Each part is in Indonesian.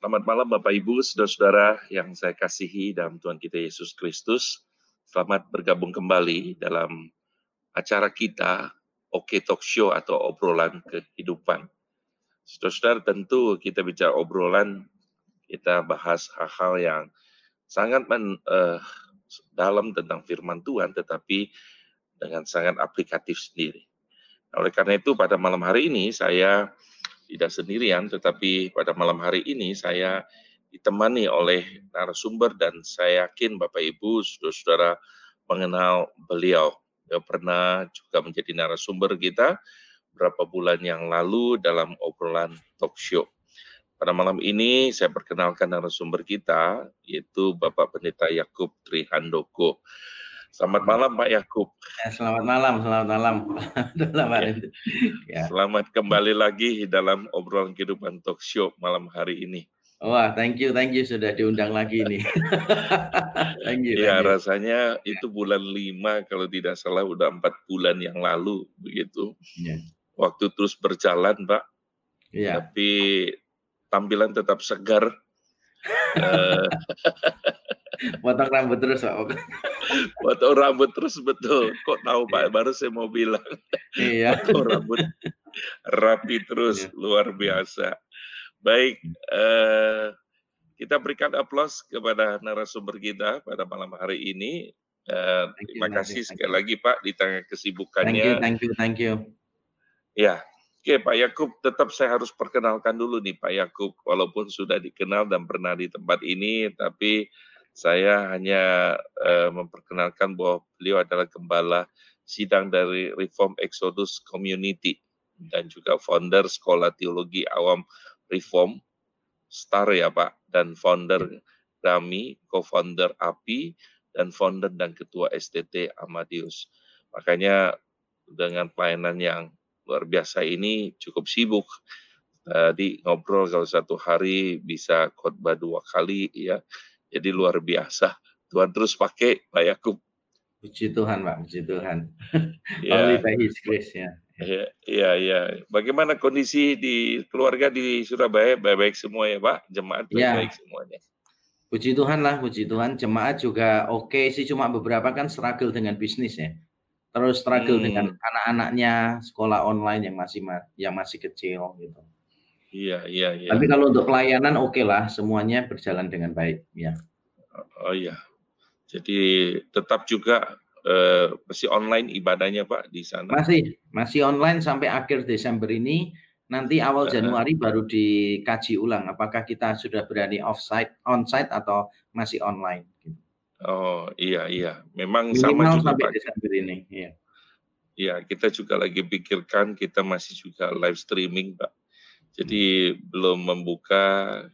Selamat malam Bapak Ibu, saudara-saudara yang saya kasihi dalam Tuhan kita Yesus Kristus. Selamat bergabung kembali dalam acara kita Oke Talk Show atau obrolan kehidupan. Saudara-saudara tentu kita bicara obrolan, kita bahas hal-hal yang sangat men, uh, dalam tentang firman Tuhan, tetapi dengan sangat aplikatif sendiri. Oleh karena itu pada malam hari ini saya tidak sendirian, tetapi pada malam hari ini saya ditemani oleh narasumber dan saya yakin Bapak Ibu, saudara-saudara mengenal beliau. Dia pernah juga menjadi narasumber kita beberapa bulan yang lalu dalam obrolan talk show. Pada malam ini saya perkenalkan narasumber kita, yaitu Bapak Pendeta Yakub Trihandoko. Selamat malam Pak Yakub. Ya, selamat malam, selamat malam. ya. ya. Selamat kembali lagi dalam obrolan kehidupan talk show malam hari ini. Wah, thank you, thank you sudah diundang lagi ini. thank you. Ya, thank you. rasanya itu bulan lima kalau tidak salah udah empat bulan yang lalu begitu. Ya. Waktu terus berjalan, Pak. Ya. Tapi tampilan tetap segar. Potong rambut terus Pak. Potong rambut terus betul. Kok tahu Pak? Iya. Baru saya mau bilang. Iya. Potong rambut rapi terus iya. luar biasa. Baik, eh, kita berikan aplaus kepada narasumber kita pada malam hari ini. Eh, terima kasih sekali lagi Pak di tengah kesibukannya. Thank you, thank you, thank you. Ya, Oke Pak Yakub, tetap saya harus perkenalkan dulu nih Pak Yakub, walaupun sudah dikenal dan pernah di tempat ini, tapi saya hanya uh, memperkenalkan bahwa beliau adalah gembala sidang dari Reform Exodus Community dan juga founder Sekolah Teologi Awam Reform Star ya Pak dan founder kami, co-founder API dan founder dan ketua STT Amadius. Makanya dengan pelayanan yang luar biasa ini cukup sibuk. Tadi ngobrol kalau satu hari bisa khotbah dua kali ya jadi luar biasa. Tuhan terus pakai Pak Yakub. Puji Tuhan, Pak. Puji Tuhan. Ya. Only by His grace, ya. Iya, iya, ya. Bagaimana kondisi di keluarga di Surabaya? Baik-baik semua ya, Pak? Jemaat ya. baik-baik semuanya. Puji Tuhan lah, puji Tuhan. Jemaat juga oke okay sih, cuma beberapa kan struggle dengan bisnis ya. Terus struggle hmm. dengan anak-anaknya sekolah online yang masih yang masih kecil gitu. Iya, iya, iya. Tapi kalau untuk pelayanan oke okay lah, semuanya berjalan dengan baik, ya. Oh iya. Jadi tetap juga eh, masih online ibadahnya Pak di sana. Masih, masih online sampai akhir Desember ini. Nanti awal Januari baru dikaji ulang apakah kita sudah berani offsite, onsite atau masih online. Gitu. Oh iya iya, memang Minimal sama juga sampai Pak. Desember ini. Iya. Iya, kita juga lagi pikirkan kita masih juga live streaming Pak jadi belum membuka,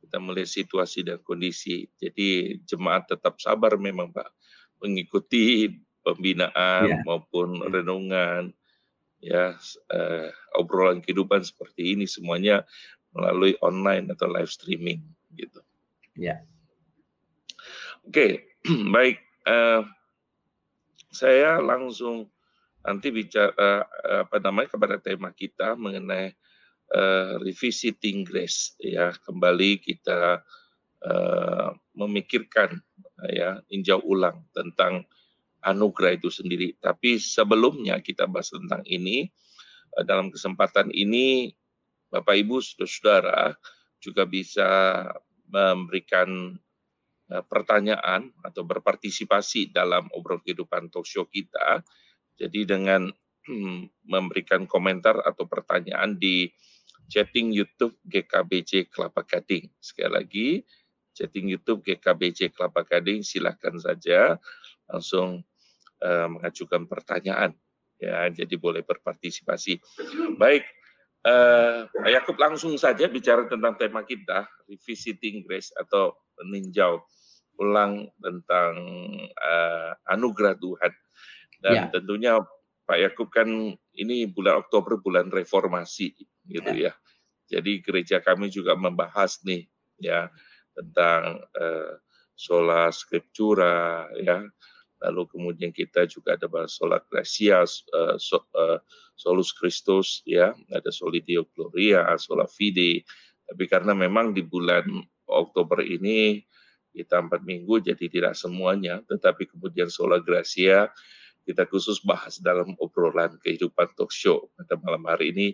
kita melihat situasi dan kondisi. Jadi jemaat tetap sabar memang Pak, mengikuti pembinaan yeah. maupun yeah. renungan, ya uh, obrolan kehidupan seperti ini semuanya melalui online atau live streaming gitu. Ya. Yeah. Oke, okay. baik. Uh, saya langsung nanti bicara uh, apa namanya kepada tema kita mengenai uh, revisiting grace ya kembali kita uh, memikirkan uh, ya injau ulang tentang anugerah itu sendiri. Tapi sebelumnya kita bahas tentang ini uh, dalam kesempatan ini Bapak Ibu Saudara juga bisa memberikan pertanyaan atau berpartisipasi dalam obrol kehidupan talk show kita. Jadi dengan memberikan komentar atau pertanyaan di chatting YouTube GKBC Kelapa Gading. Sekali lagi, chatting YouTube GKBC Kelapa Gading, silahkan saja langsung uh, mengajukan pertanyaan. Ya, jadi boleh berpartisipasi. Baik, uh, Yakub langsung saja bicara tentang tema kita, revisiting grace atau meninjau ulang tentang uh, anugerah Tuhan. Dan ya. tentunya Pak Yakub kan ini bulan Oktober bulan reformasi gitu ya. ya. Jadi gereja kami juga membahas nih ya tentang uh, sola scriptura ya. Lalu kemudian kita juga ada bahas sola gracia, uh, so, uh, solus Christus ya, ada soli Deo gloria, sola fide Tapi karena memang di bulan Oktober ini kita empat minggu jadi tidak semuanya, tetapi kemudian Sola Gracia kita khusus bahas dalam obrolan kehidupan talk show pada malam hari ini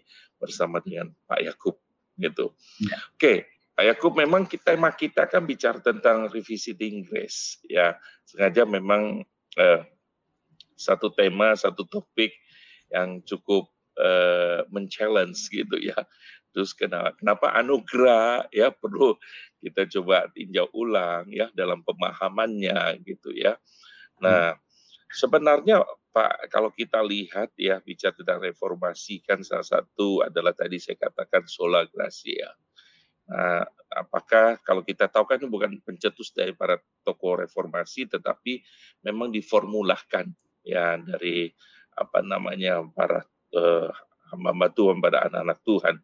bersama dengan Pak Yakub gitu. Ya. Oke, Pak Yakub memang kita tema kita kan bicara tentang revisiting grace ya. Sengaja memang eh, satu tema, satu topik yang cukup eh, men-challenge gitu ya. Terus kenapa, kenapa anugerah ya perlu kita coba tinjau ulang ya dalam pemahamannya gitu ya. Nah, Sebenarnya Pak, kalau kita lihat ya bicara tentang reformasi kan salah satu adalah tadi saya katakan sola gracia. Nah, apakah kalau kita tahu kan ini bukan pencetus dari para tokoh reformasi, tetapi memang diformulahkan ya dari apa namanya para uh, hamba Tuhan pada anak-anak Tuhan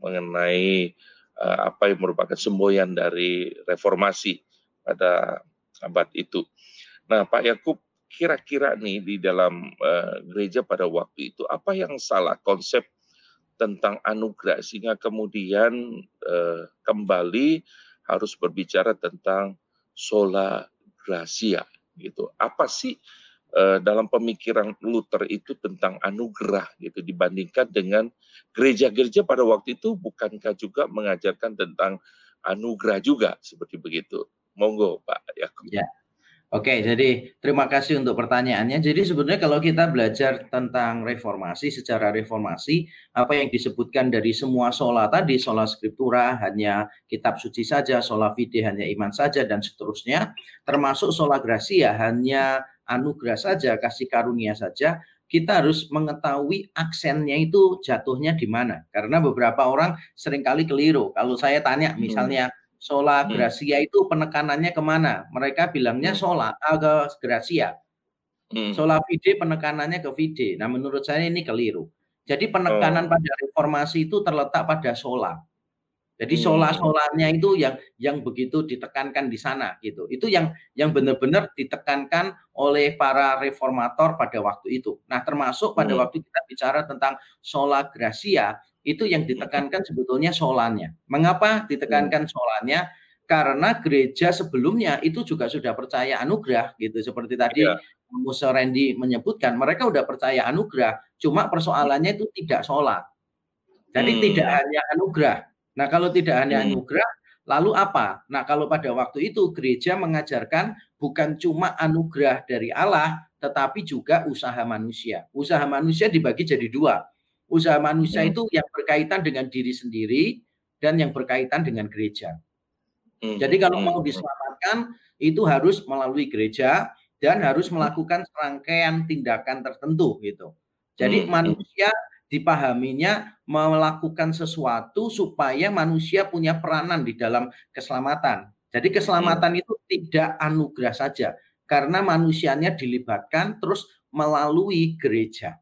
mengenai uh, apa yang merupakan semboyan dari reformasi pada abad itu. Nah, Pak Yakub kira-kira nih di dalam uh, gereja pada waktu itu apa yang salah konsep tentang anugerah sehingga kemudian uh, kembali harus berbicara tentang sola gracia gitu. Apa sih uh, dalam pemikiran Luther itu tentang anugerah gitu dibandingkan dengan gereja-gereja pada waktu itu bukankah juga mengajarkan tentang anugerah juga seperti begitu. Monggo Pak Yakub. Ya. Oke, jadi terima kasih untuk pertanyaannya. Jadi sebenarnya kalau kita belajar tentang reformasi, secara reformasi, apa yang disebutkan dari semua sola tadi, sola scriptura hanya kitab suci saja, sola fide hanya iman saja, dan seterusnya, termasuk sola gracia hanya anugerah saja, kasih karunia saja, kita harus mengetahui aksennya itu jatuhnya di mana. Karena beberapa orang sering kali keliru. Kalau saya tanya hmm. Sola hmm. Gracia itu penekanannya ke mana? Mereka bilangnya hmm. sola ke Gracia. Hmm. Sola fide penekanannya ke fide. Nah, menurut saya ini keliru. Jadi penekanan oh. pada reformasi itu terletak pada sola. Jadi hmm. sola-solanya itu yang yang begitu ditekankan di sana gitu. Itu yang yang benar-benar ditekankan oleh para reformator pada waktu itu. Nah, termasuk pada hmm. waktu kita bicara tentang sola gracia, itu yang ditekankan sebetulnya solanya. Mengapa ditekankan solanya? Karena gereja sebelumnya itu juga sudah percaya anugerah gitu seperti tadi ya. Musa Randy menyebutkan mereka sudah percaya anugerah, cuma persoalannya itu tidak sola. Jadi hmm. tidak hanya anugerah. Nah, kalau tidak hanya hmm. anugerah, lalu apa? Nah, kalau pada waktu itu gereja mengajarkan bukan cuma anugerah dari Allah, tetapi juga usaha manusia. Usaha manusia dibagi jadi dua Usaha manusia hmm. itu yang berkaitan dengan diri sendiri dan yang berkaitan dengan gereja. Hmm. Jadi kalau mau hmm. diselamatkan itu harus melalui gereja dan harus melakukan serangkaian tindakan tertentu gitu. Jadi manusia dipahaminya melakukan sesuatu supaya manusia punya peranan di dalam keselamatan. Jadi keselamatan itu tidak anugerah saja karena manusianya dilibatkan terus melalui gereja.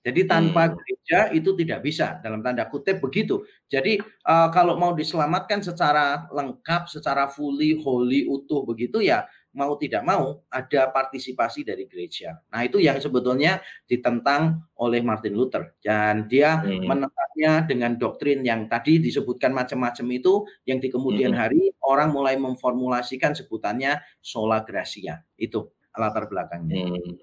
Jadi tanpa hmm. gereja itu tidak bisa dalam tanda kutip begitu. Jadi uh, kalau mau diselamatkan secara lengkap, secara fully, holy, utuh begitu ya mau tidak mau ada partisipasi dari gereja. Nah itu yang sebetulnya ditentang oleh Martin Luther dan dia hmm. menentangnya dengan doktrin yang tadi disebutkan macam-macam itu yang di kemudian hmm. hari orang mulai memformulasikan sebutannya sola gracia itu latar belakangnya. Hmm.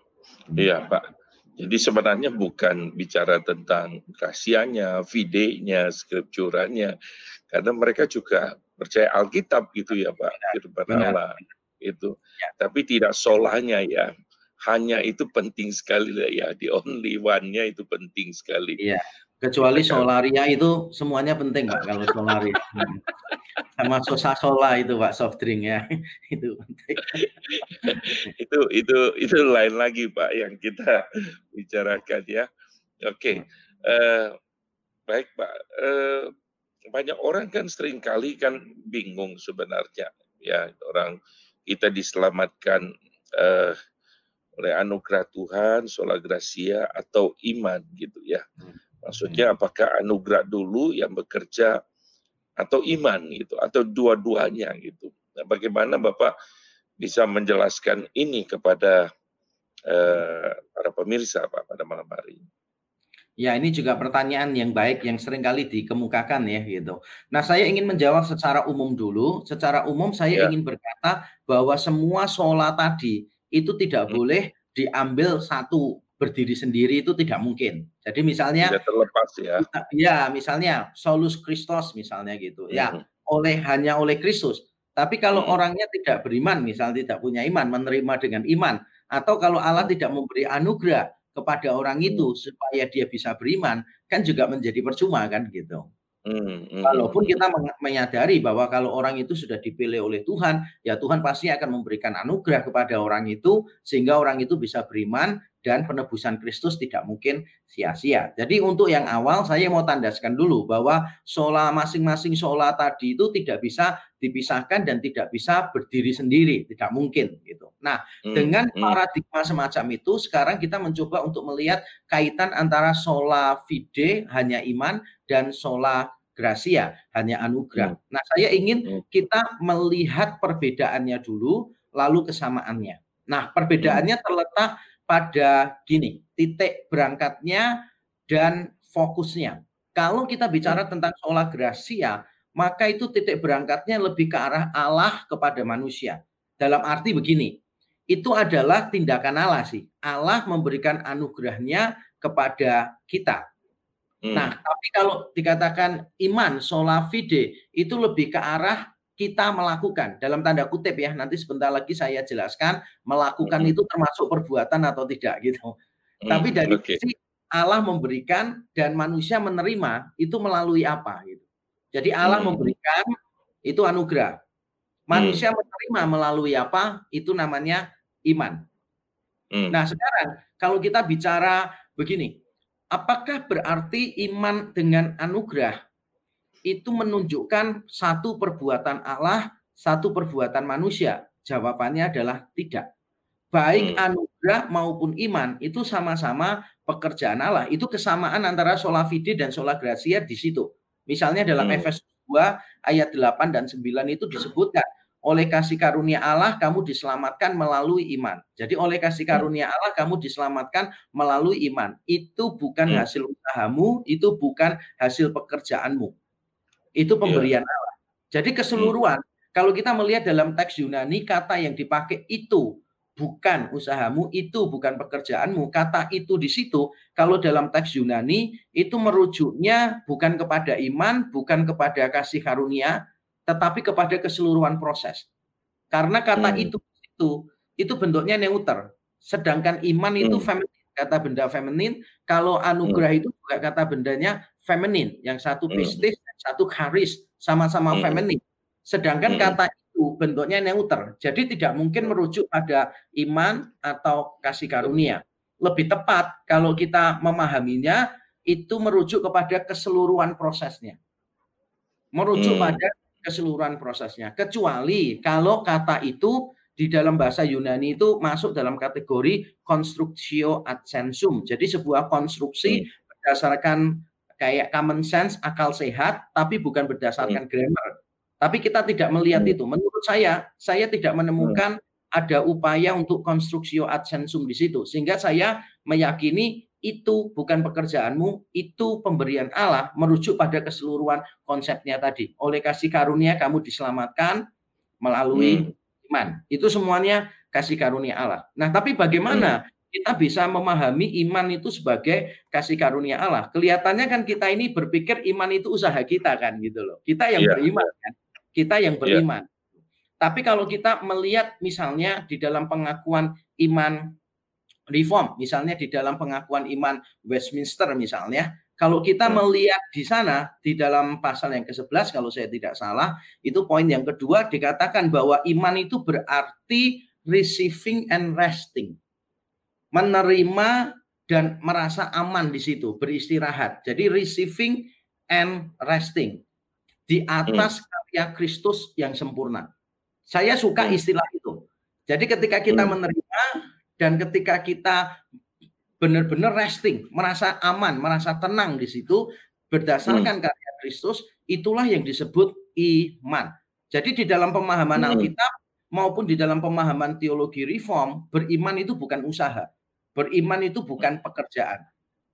Iya Pak. Jadi sebenarnya bukan bicara tentang kasihannya, videonya, skripturanya, karena mereka juga percaya Alkitab gitu ya Pak, firman Allah itu. Ya. Tapi tidak solanya ya, hanya itu penting sekali ya, di only one-nya itu penting sekali. Iya. Kecuali solaria itu semuanya penting Pak kalau solaria. Sama sosa sola itu Pak soft drink ya. itu penting. itu itu itu lain lagi Pak yang kita bicarakan ya. Oke. Okay. Uh, eh, baik Pak. Uh, banyak orang kan sering kali kan bingung sebenarnya ya orang kita diselamatkan uh, oleh anugerah Tuhan, sola gracia atau iman gitu ya. Hmm. Maksudnya apakah anugerah dulu yang bekerja atau iman gitu atau dua-duanya gitu. Nah, bagaimana Bapak bisa menjelaskan ini kepada uh, para pemirsa Pak pada malam hari ini? Ya, ini juga pertanyaan yang baik yang sering kali dikemukakan ya gitu. Nah, saya ingin menjawab secara umum dulu. Secara umum saya Ya. ingin berkata bahwa semua sola tadi itu tidak Hmm. boleh diambil satu berdiri sendiri itu tidak mungkin. Jadi misalnya Tidak terlepas ya. ya misalnya solus Christos misalnya gitu. Ya, Mhm. oleh hanya oleh Kristus. Tapi kalau Mhm. orangnya tidak beriman, misal tidak punya iman, menerima dengan iman, atau kalau Allah Mhm. tidak memberi anugerah kepada orang itu supaya dia bisa beriman, kan juga menjadi percuma kan gitu. Mhm mhm Walaupun kita menyadari bahwa kalau orang itu sudah dipilih oleh Tuhan, ya Tuhan pasti akan memberikan anugerah kepada orang itu sehingga orang itu bisa beriman dan penebusan Kristus tidak mungkin sia-sia. Jadi untuk yang awal saya mau tandaskan dulu bahwa sola masing-masing sola tadi itu tidak bisa dipisahkan dan tidak bisa berdiri sendiri, tidak mungkin gitu. Nah, Mhm dengan mhm. paradigma semacam itu sekarang kita mencoba untuk melihat kaitan antara sola fide hanya iman dan sola gracia hanya anugerah. Hmm. Nah, saya ingin Hmm. kita melihat perbedaannya dulu lalu kesamaannya. Nah, Hmm. perbedaannya terletak pada gini, titik berangkatnya dan fokusnya. Kalau kita bicara Hmm. tentang sola gracia, maka itu titik berangkatnya lebih ke arah Allah kepada manusia. Dalam arti begini, itu adalah tindakan Allah sih. Allah memberikan anugerahnya kepada kita. Nah, Hmm. tapi kalau dikatakan iman sola fide itu lebih ke arah kita melakukan dalam tanda kutip ya. Nanti sebentar lagi saya jelaskan melakukan itu termasuk perbuatan atau tidak gitu. Tapi Hmm, dari oke. sisi Allah memberikan dan manusia menerima itu melalui apa gitu. Jadi Allah Hmm. memberikan itu anugerah. Hmm. Manusia menerima melalui apa? Itu namanya iman. Hmm. Nah, sekarang kalau kita bicara begini, apakah berarti iman dengan anugerah itu menunjukkan satu perbuatan Allah, satu perbuatan manusia? Jawabannya adalah tidak. Baik Hmm. anugerah maupun iman itu sama-sama pekerjaan Allah. Itu kesamaan antara sola fide dan sola gracia di situ. Misalnya dalam Hmm. Efesus 2 ayat 8 dan 9 itu disebutkan, oleh kasih karunia Allah kamu diselamatkan melalui iman. Jadi oleh kasih Hmm. karunia Allah kamu diselamatkan melalui iman. Itu bukan Hmm. hasil usahamu, itu bukan hasil pekerjaanmu. Itu Iya. pemberian Allah. Jadi Hmm. keseluruhan kalau kita melihat dalam teks Yunani kata yang dipakai itu bukan usahamu, itu bukan pekerjaanmu. Kata itu di situ kalau dalam teks Yunani itu merujuknya bukan kepada iman, bukan kepada kasih karunia, tetapi kepada keseluruhan proses. Karena kata Hmm. itu itu itu bentuknya neuter. Sedangkan iman itu Hmm. feminin, kata benda feminin, kalau Hmm. anugerah itu juga kata bendanya feminin, yang satu Hmm. pistis, yang satu charis, sama-sama Hmm. feminin. Sedangkan Hmm. kata itu bentuknya neuter. Jadi tidak mungkin merujuk pada iman atau kasih karunia. Lebih tepat kalau kita memahaminya itu merujuk kepada keseluruhan prosesnya. Merujuk Hmm. pada keseluruhan prosesnya. Kecuali kalau kata itu di dalam bahasa Yunani itu masuk dalam kategori constructio ad sensum. Jadi sebuah konstruksi Hmm. berdasarkan kayak common sense, akal sehat, tapi bukan Hmm. berdasarkan grammar. Tapi kita tidak melihat Hmm. itu. Menurut saya, saya tidak Hmm. menemukan ada upaya untuk constructio ad sensum di situ. Sehingga saya meyakini itu bukan pekerjaanmu, itu pemberian Allah merujuk pada keseluruhan konsepnya tadi. Oleh kasih karunia kamu diselamatkan melalui Hmm. iman. Itu semuanya kasih karunia Allah. Nah, tapi Hmm. Kita bisa memahami iman itu sebagai kasih karunia Allah? Kelihatannya kan kita ini berpikir iman itu usaha kita kan gitu loh. Kita yang Iya, beriman iya. kan. Kita yang Iya. beriman. Tapi kalau kita melihat misalnya di dalam pengakuan iman reform, misalnya di dalam pengakuan iman Westminster misalnya, kalau kita Hmm. melihat di sana di dalam pasal yang ke-11 kalau saya tidak salah, itu poin yang kedua dikatakan bahwa iman itu berarti receiving and resting. Menerima dan merasa aman di situ, beristirahat. Jadi receiving and resting di Hmm. atas karya Kristus yang sempurna. Saya suka Hmm. istilah itu. Jadi ketika kita Hmm. menerima dan ketika kita benar-benar resting, merasa aman, merasa tenang di situ Hmm. berdasarkan karya Kristus, itulah yang disebut iman. Jadi di dalam pemahaman Hmm. Alkitab maupun di dalam pemahaman teologi reform, beriman itu bukan usaha. Beriman itu bukan pekerjaan.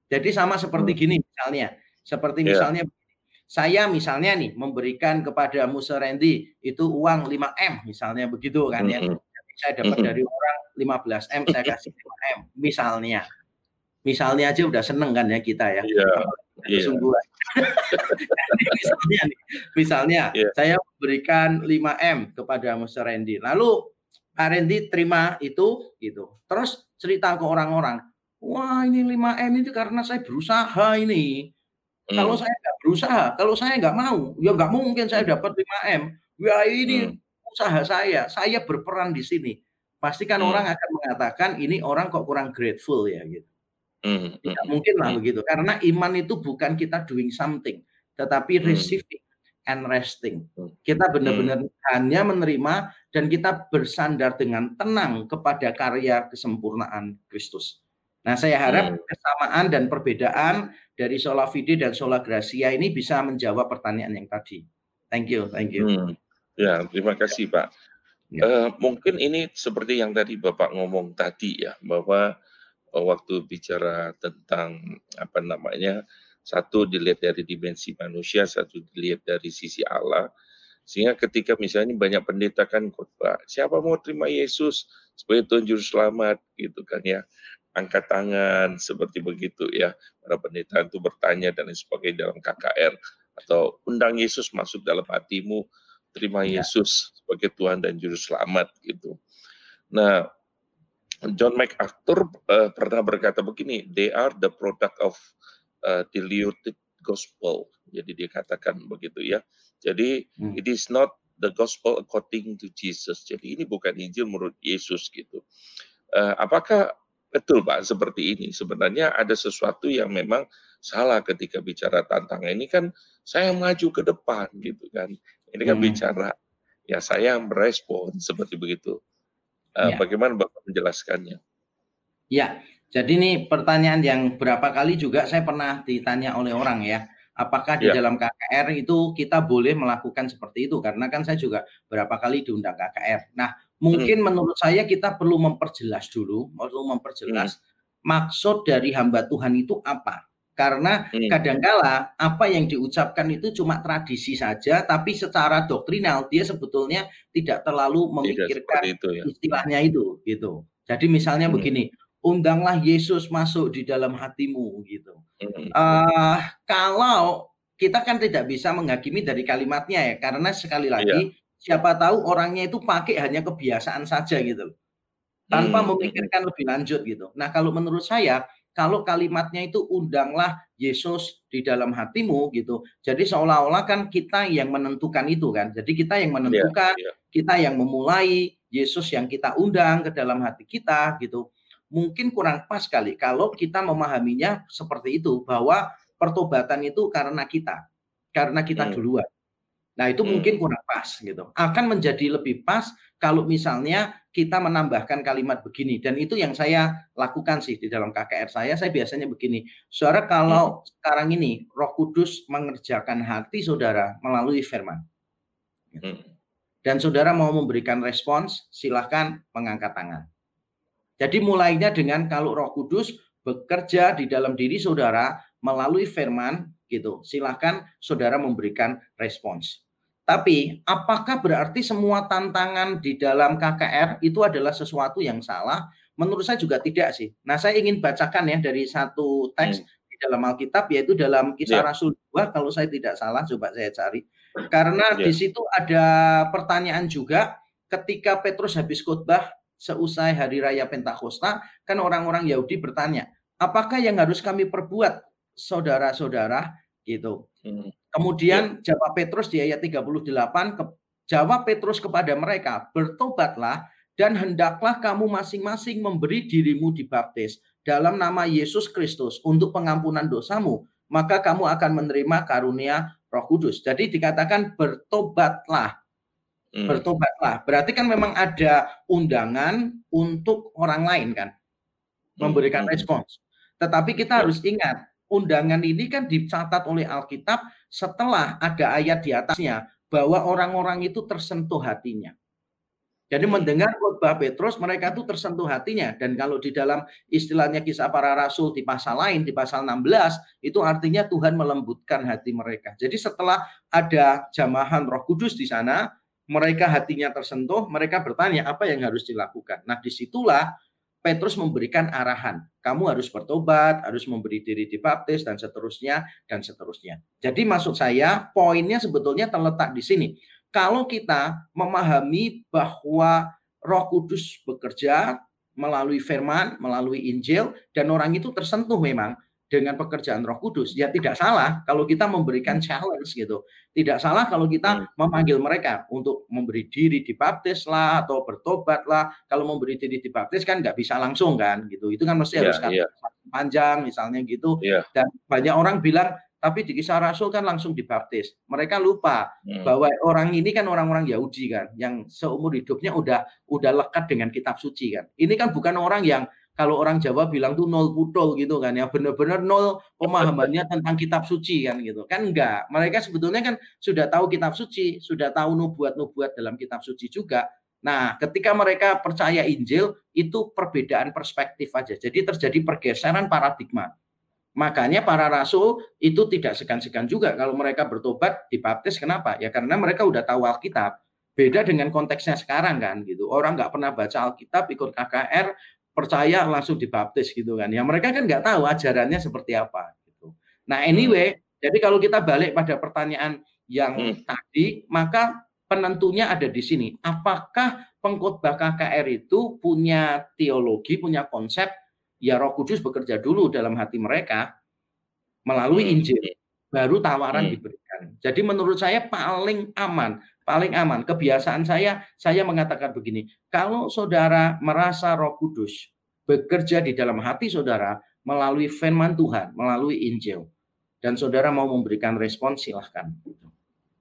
Jadi sama seperti Hmm. gini misalnya, seperti Iya. misalnya saya misalnya nih memberikan kepada Musa Randy itu uang 5M misalnya begitu kan ya. Mhm. Jadi saya dapat dari orang 15M saya kasih 5M misalnya. Misalnya aja udah seneng kan ya kita ya. Iya, Apalagi iya. kesungguhan. Jadi misalnya nih, misalnya Iya. saya berikan 5M kepada Musa Randy. Lalu Pak Randy terima itu gitu. Terus cerita ke orang-orang, "Wah, ini 5M itu karena saya berusaha ini. Kalau Hmm. saya nggak berusaha, kalau saya nggak mau, ya nggak mungkin saya Hmm. dapat 5M. Ya ini Hmm. usaha saya, saya berperan di sini." Pasti kan orang Hmm. akan mengatakan, "Ini orang kok kurang grateful ya," gitu. Mhm Tidak mhm mungkin lah mhm. begitu. Karena iman itu bukan kita doing something, tetapi Hmm. receiving and resting. Hmm. Kita Hmm. benar-benar hanya menerima dan kita bersandar dengan tenang kepada karya kesempurnaan Kristus. Nah, saya harap Hmm. kesamaan dan perbedaan dari sola fide dan sola gratia ini bisa menjawab pertanyaan yang tadi. Thank you, thank you. Hmm. Ya, terima kasih, Pak. Ya. Eee, mungkin ini seperti yang tadi Bapak ngomong tadi ya, bahwa, eee, waktu bicara tentang, apa namanya, satu dilihat dari dimensi manusia, satu dilihat dari sisi Allah. Sehingga ketika misalnya banyak pendeta kan khotbah, "Siapa mau terima Yesus sebagai Tuhan Juru Selamat?" Gitu kan ya. Angkat tangan, seperti begitu ya. Para pendeta itu bertanya dan lain sebagainya dalam KKR, atau undang Yesus masuk dalam hatimu, terima Ya. Yesus sebagai Tuhan dan Juru Selamat, gitu. Nah, John MacArthur, eee, pernah berkata begini, "They are the product of, eee, diluted gospel." Jadi dia katakan begitu ya. Jadi, Hmm. it is not the gospel according to Jesus. Jadi ini bukan Injil menurut Yesus gitu. Eee, apakah betul Pak seperti ini? Sebenarnya ada sesuatu yang memang salah ketika bicara tantangan ini kan saya maju ke depan gitu kan. Ini kan Hmm. bicara ya saya yang merespon seperti begitu. Eee, Ya. bagaimana Bapak menjelaskannya? Ya, jadi ini pertanyaan yang berapa kali juga saya pernah ditanya oleh orang ya, apakah di Ya. dalam KKR itu kita boleh melakukan seperti itu? Karena kan saya juga berapa kali diundang KKR. Nah, mungkin Hmm. menurut saya kita perlu memperjelas dulu, perlu Hmm. memperjelas maksud dari hamba Tuhan itu apa. Karena Hmm. kadangkala apa yang diucapkan itu cuma tradisi saja, tapi secara doktrinal dia sebetulnya tidak terlalu Tidak memikirkan seperti itu ya. istilahnya itu, gitu. Jadi misalnya Hmm. begini, undanglah Yesus masuk di dalam hatimu, gitu. Eee, kalau kita kan tidak bisa menghakimi dari kalimatnya ya, karena sekali Iya. lagi siapa tahu orangnya itu pakai hanya kebiasaan saja gitu. Tanpa Hmm, memikirkan lebih lanjut gitu. Nah, kalau menurut saya, kalau kalimatnya itu undanglah Yesus di dalam hatimu gitu. Jadi seolah-olah kan kita yang menentukan itu kan. Jadi kita yang Iya menentukan, iya. kita yang memulai, Yesus yang kita undang ke dalam hati kita gitu. Mungkin kurang pas kali kalau kita memahaminya seperti itu, bahwa pertobatan itu karena kita, karena kita Hmm. duluan. Nah, itu Hmm. mungkin kurang pas gitu. Akan menjadi lebih pas kalau misalnya kita menambahkan kalimat begini dan itu yang saya lakukan sih di dalam KKR saya, saya biasanya begini, "Saudara Hmm. kalau sekarang ini Roh Kudus mengerjakan hati saudara melalui firman." Hmm. Dan saudara mau memberikan respons, silahkan mengangkat tangan. Jadi mulainya dengan kalau Roh Kudus bekerja di dalam diri saudara melalui firman gitu, silahkan saudara memberikan respons. Tapi apakah berarti semua tantangan di dalam KKR itu adalah sesuatu yang salah? Menurut saya juga tidak sih. Nah, saya ingin bacakan ya dari satu teks Hmm. di dalam Alkitab yaitu dalam Kisah Iya. Rasul 2 kalau saya tidak salah coba saya cari. Karena Iya. di situ ada pertanyaan juga ketika Petrus habis khotbah seusai hari raya Pentakosta, kan orang-orang Yahudi bertanya, "Apakah yang harus kami perbuat, saudara-saudara?" Gitu. Hmm. Kemudian jawab Petrus di ayat 38, ke jawab Petrus kepada mereka, "Bertobatlah dan hendaklah kamu masing-masing memberi dirimu dibaptis dalam nama Yesus Kristus untuk pengampunan dosamu, maka kamu akan menerima karunia Roh Kudus." Jadi dikatakan bertobatlah. Hmm. Bertobatlah. Berarti kan memang ada undangan untuk orang lain kan Hmm, memberikan mhm. respons. Tetapi kita Ya. harus ingat, undangan ini kan dicatat oleh Alkitab setelah ada ayat di atasnya bahwa orang-orang itu tersentuh hatinya. Jadi mendengar khotbah Petrus mereka itu tersentuh hatinya dan kalau di dalam istilahnya kisah para rasul di pasal lain di pasal 16 itu artinya Tuhan melembutkan hati mereka. Jadi setelah ada jamahan Roh Kudus di sana, mereka hatinya tersentuh, mereka bertanya apa yang harus dilakukan. Nah, di situlah Petrus memberikan arahan. Kamu harus bertobat, harus memberi diri dibaptis, dan seterusnya, dan seterusnya. Jadi maksud saya, poinnya sebetulnya terletak di sini kalau kita memahami bahwa Roh Kudus bekerja melalui firman, melalui Injil, dan orang itu tersentuh memang dengan pekerjaan Roh Kudus. Ya tidak salah kalau kita memberikan challenge gitu. Tidak salah kalau kita hmm. memanggil mereka untuk memberi diri dibaptis lah atau bertobat lah. Kalau memberi diri dibaptis kan nggak bisa langsung kan gitu. Itu kan mesti yeah, harus yeah. panjang misalnya gitu. Yeah. Dan banyak orang bilang tapi di kisah Rasul kan langsung dibaptis. Mereka lupa hmm. bahwa orang ini kan orang-orang Yahudi kan, yang seumur hidupnya udah udah lekat dengan kitab suci kan. Ini kan bukan orang yang kalau orang Jawa bilang tuh nol putol gitu kan ya benar-benar nol pemahamannya tentang kitab suci kan gitu kan enggak mereka sebetulnya kan sudah tahu kitab suci sudah tahu nubuat-nubuat dalam kitab suci juga nah ketika mereka percaya Injil itu perbedaan perspektif aja jadi terjadi pergeseran paradigma Makanya para rasul itu tidak segan-segan juga kalau mereka bertobat dibaptis. Kenapa? Ya karena mereka udah tahu Alkitab. Beda dengan konteksnya sekarang kan gitu. Orang nggak pernah baca Alkitab, ikut KKR, percaya langsung dibaptis gitu kan. Ya mereka kan nggak tahu ajarannya seperti apa gitu. Nah anyway, jadi kalau kita balik pada pertanyaan yang hmm. tadi, maka penentunya ada di sini. Apakah pengkhotbah KKR itu punya teologi, punya konsep ya Roh Kudus bekerja dulu dalam hati mereka melalui hmm. Injil, baru tawaran hmm. diberikan. Jadi menurut saya paling aman, paling aman. Kebiasaan saya, saya mengatakan begini, kalau saudara merasa Roh Kudus bekerja di dalam hati saudara melalui firman Tuhan, melalui Injil, dan saudara mau memberikan respon, silahkan.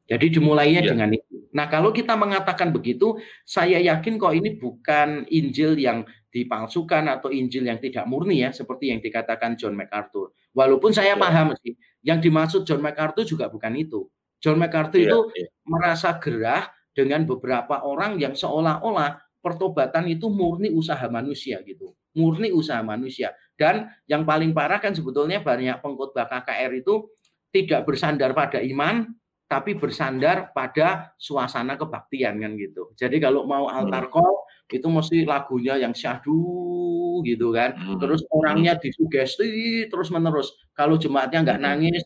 Jadi dimulainya ya. dengan itu. Nah kalau kita mengatakan begitu, saya yakin kok ini bukan Injil yang dipalsukan atau Injil yang tidak murni ya seperti yang dikatakan John MacArthur. Walaupun saya ya. paham sih yang dimaksud John MacArthur juga bukan itu. John MacArthur ya, itu ya. merasa gerah dengan beberapa orang yang seolah-olah pertobatan itu murni usaha manusia gitu. Murni usaha manusia. Dan yang paling parah kan sebetulnya banyak pengkhotbah KKR itu tidak bersandar pada iman tapi bersandar pada suasana kebaktian kan gitu. Jadi kalau mau altar hmm. call itu mesti lagunya yang syahdu gitu kan. Hmm. Terus orangnya disugesti terus menerus. Kalau jemaatnya nggak hmm. nangis,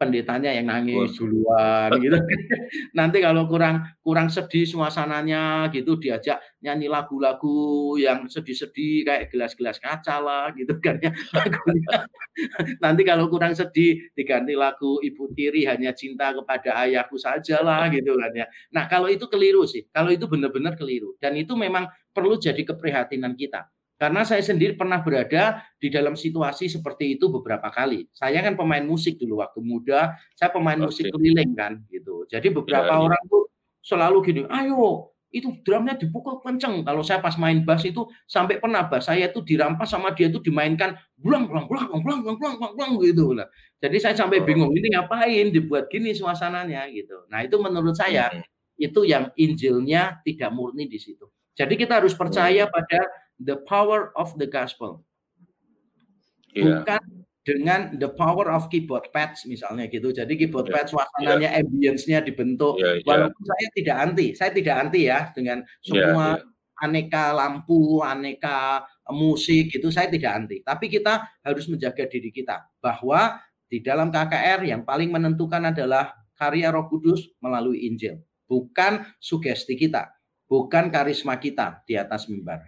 pendetanya yang nangis duluan gitu. Nanti kalau kurang kurang sedih suasananya gitu diajak nyanyi lagu-lagu yang sedih-sedih kayak gelas-gelas kaca lah gitu kan ya. Nanti kalau kurang sedih diganti lagu Ibu Tiri hanya cinta kepada ayahku saja lah gitu kan ya. Nah, kalau itu keliru sih. Kalau itu benar-benar keliru dan itu memang perlu jadi keprihatinan kita karena saya sendiri pernah berada di dalam situasi seperti itu beberapa kali. Saya kan pemain musik dulu waktu muda, saya pemain okay. musik keliling kan gitu. Jadi beberapa ya, orang tuh selalu gini, "Ayo, itu drumnya dipukul kenceng." Kalau saya pas main bass itu sampai pernah bass saya itu dirampas sama dia itu dimainkan bulang bulang bulang bulang bulang bulang bulang, bulang gitu lah. Jadi saya sampai bingung ini ngapain dibuat gini suasananya gitu. Nah, itu menurut saya hmm. itu yang Injilnya tidak murni di situ. Jadi kita harus percaya hmm. pada the power of the gospel. Yeah. Bukan dengan the power of keyboard pads misalnya gitu. Jadi keyboard yeah. pads suasananya yeah. ambience-nya dibentuk. Yeah, yeah. Walaupun saya tidak anti, saya tidak anti ya dengan semua yeah, yeah. aneka lampu, aneka musik itu saya tidak anti. Tapi kita harus menjaga diri kita bahwa di dalam KKR yang paling menentukan adalah karya Roh Kudus melalui Injil, bukan sugesti kita, bukan karisma kita di atas mimbar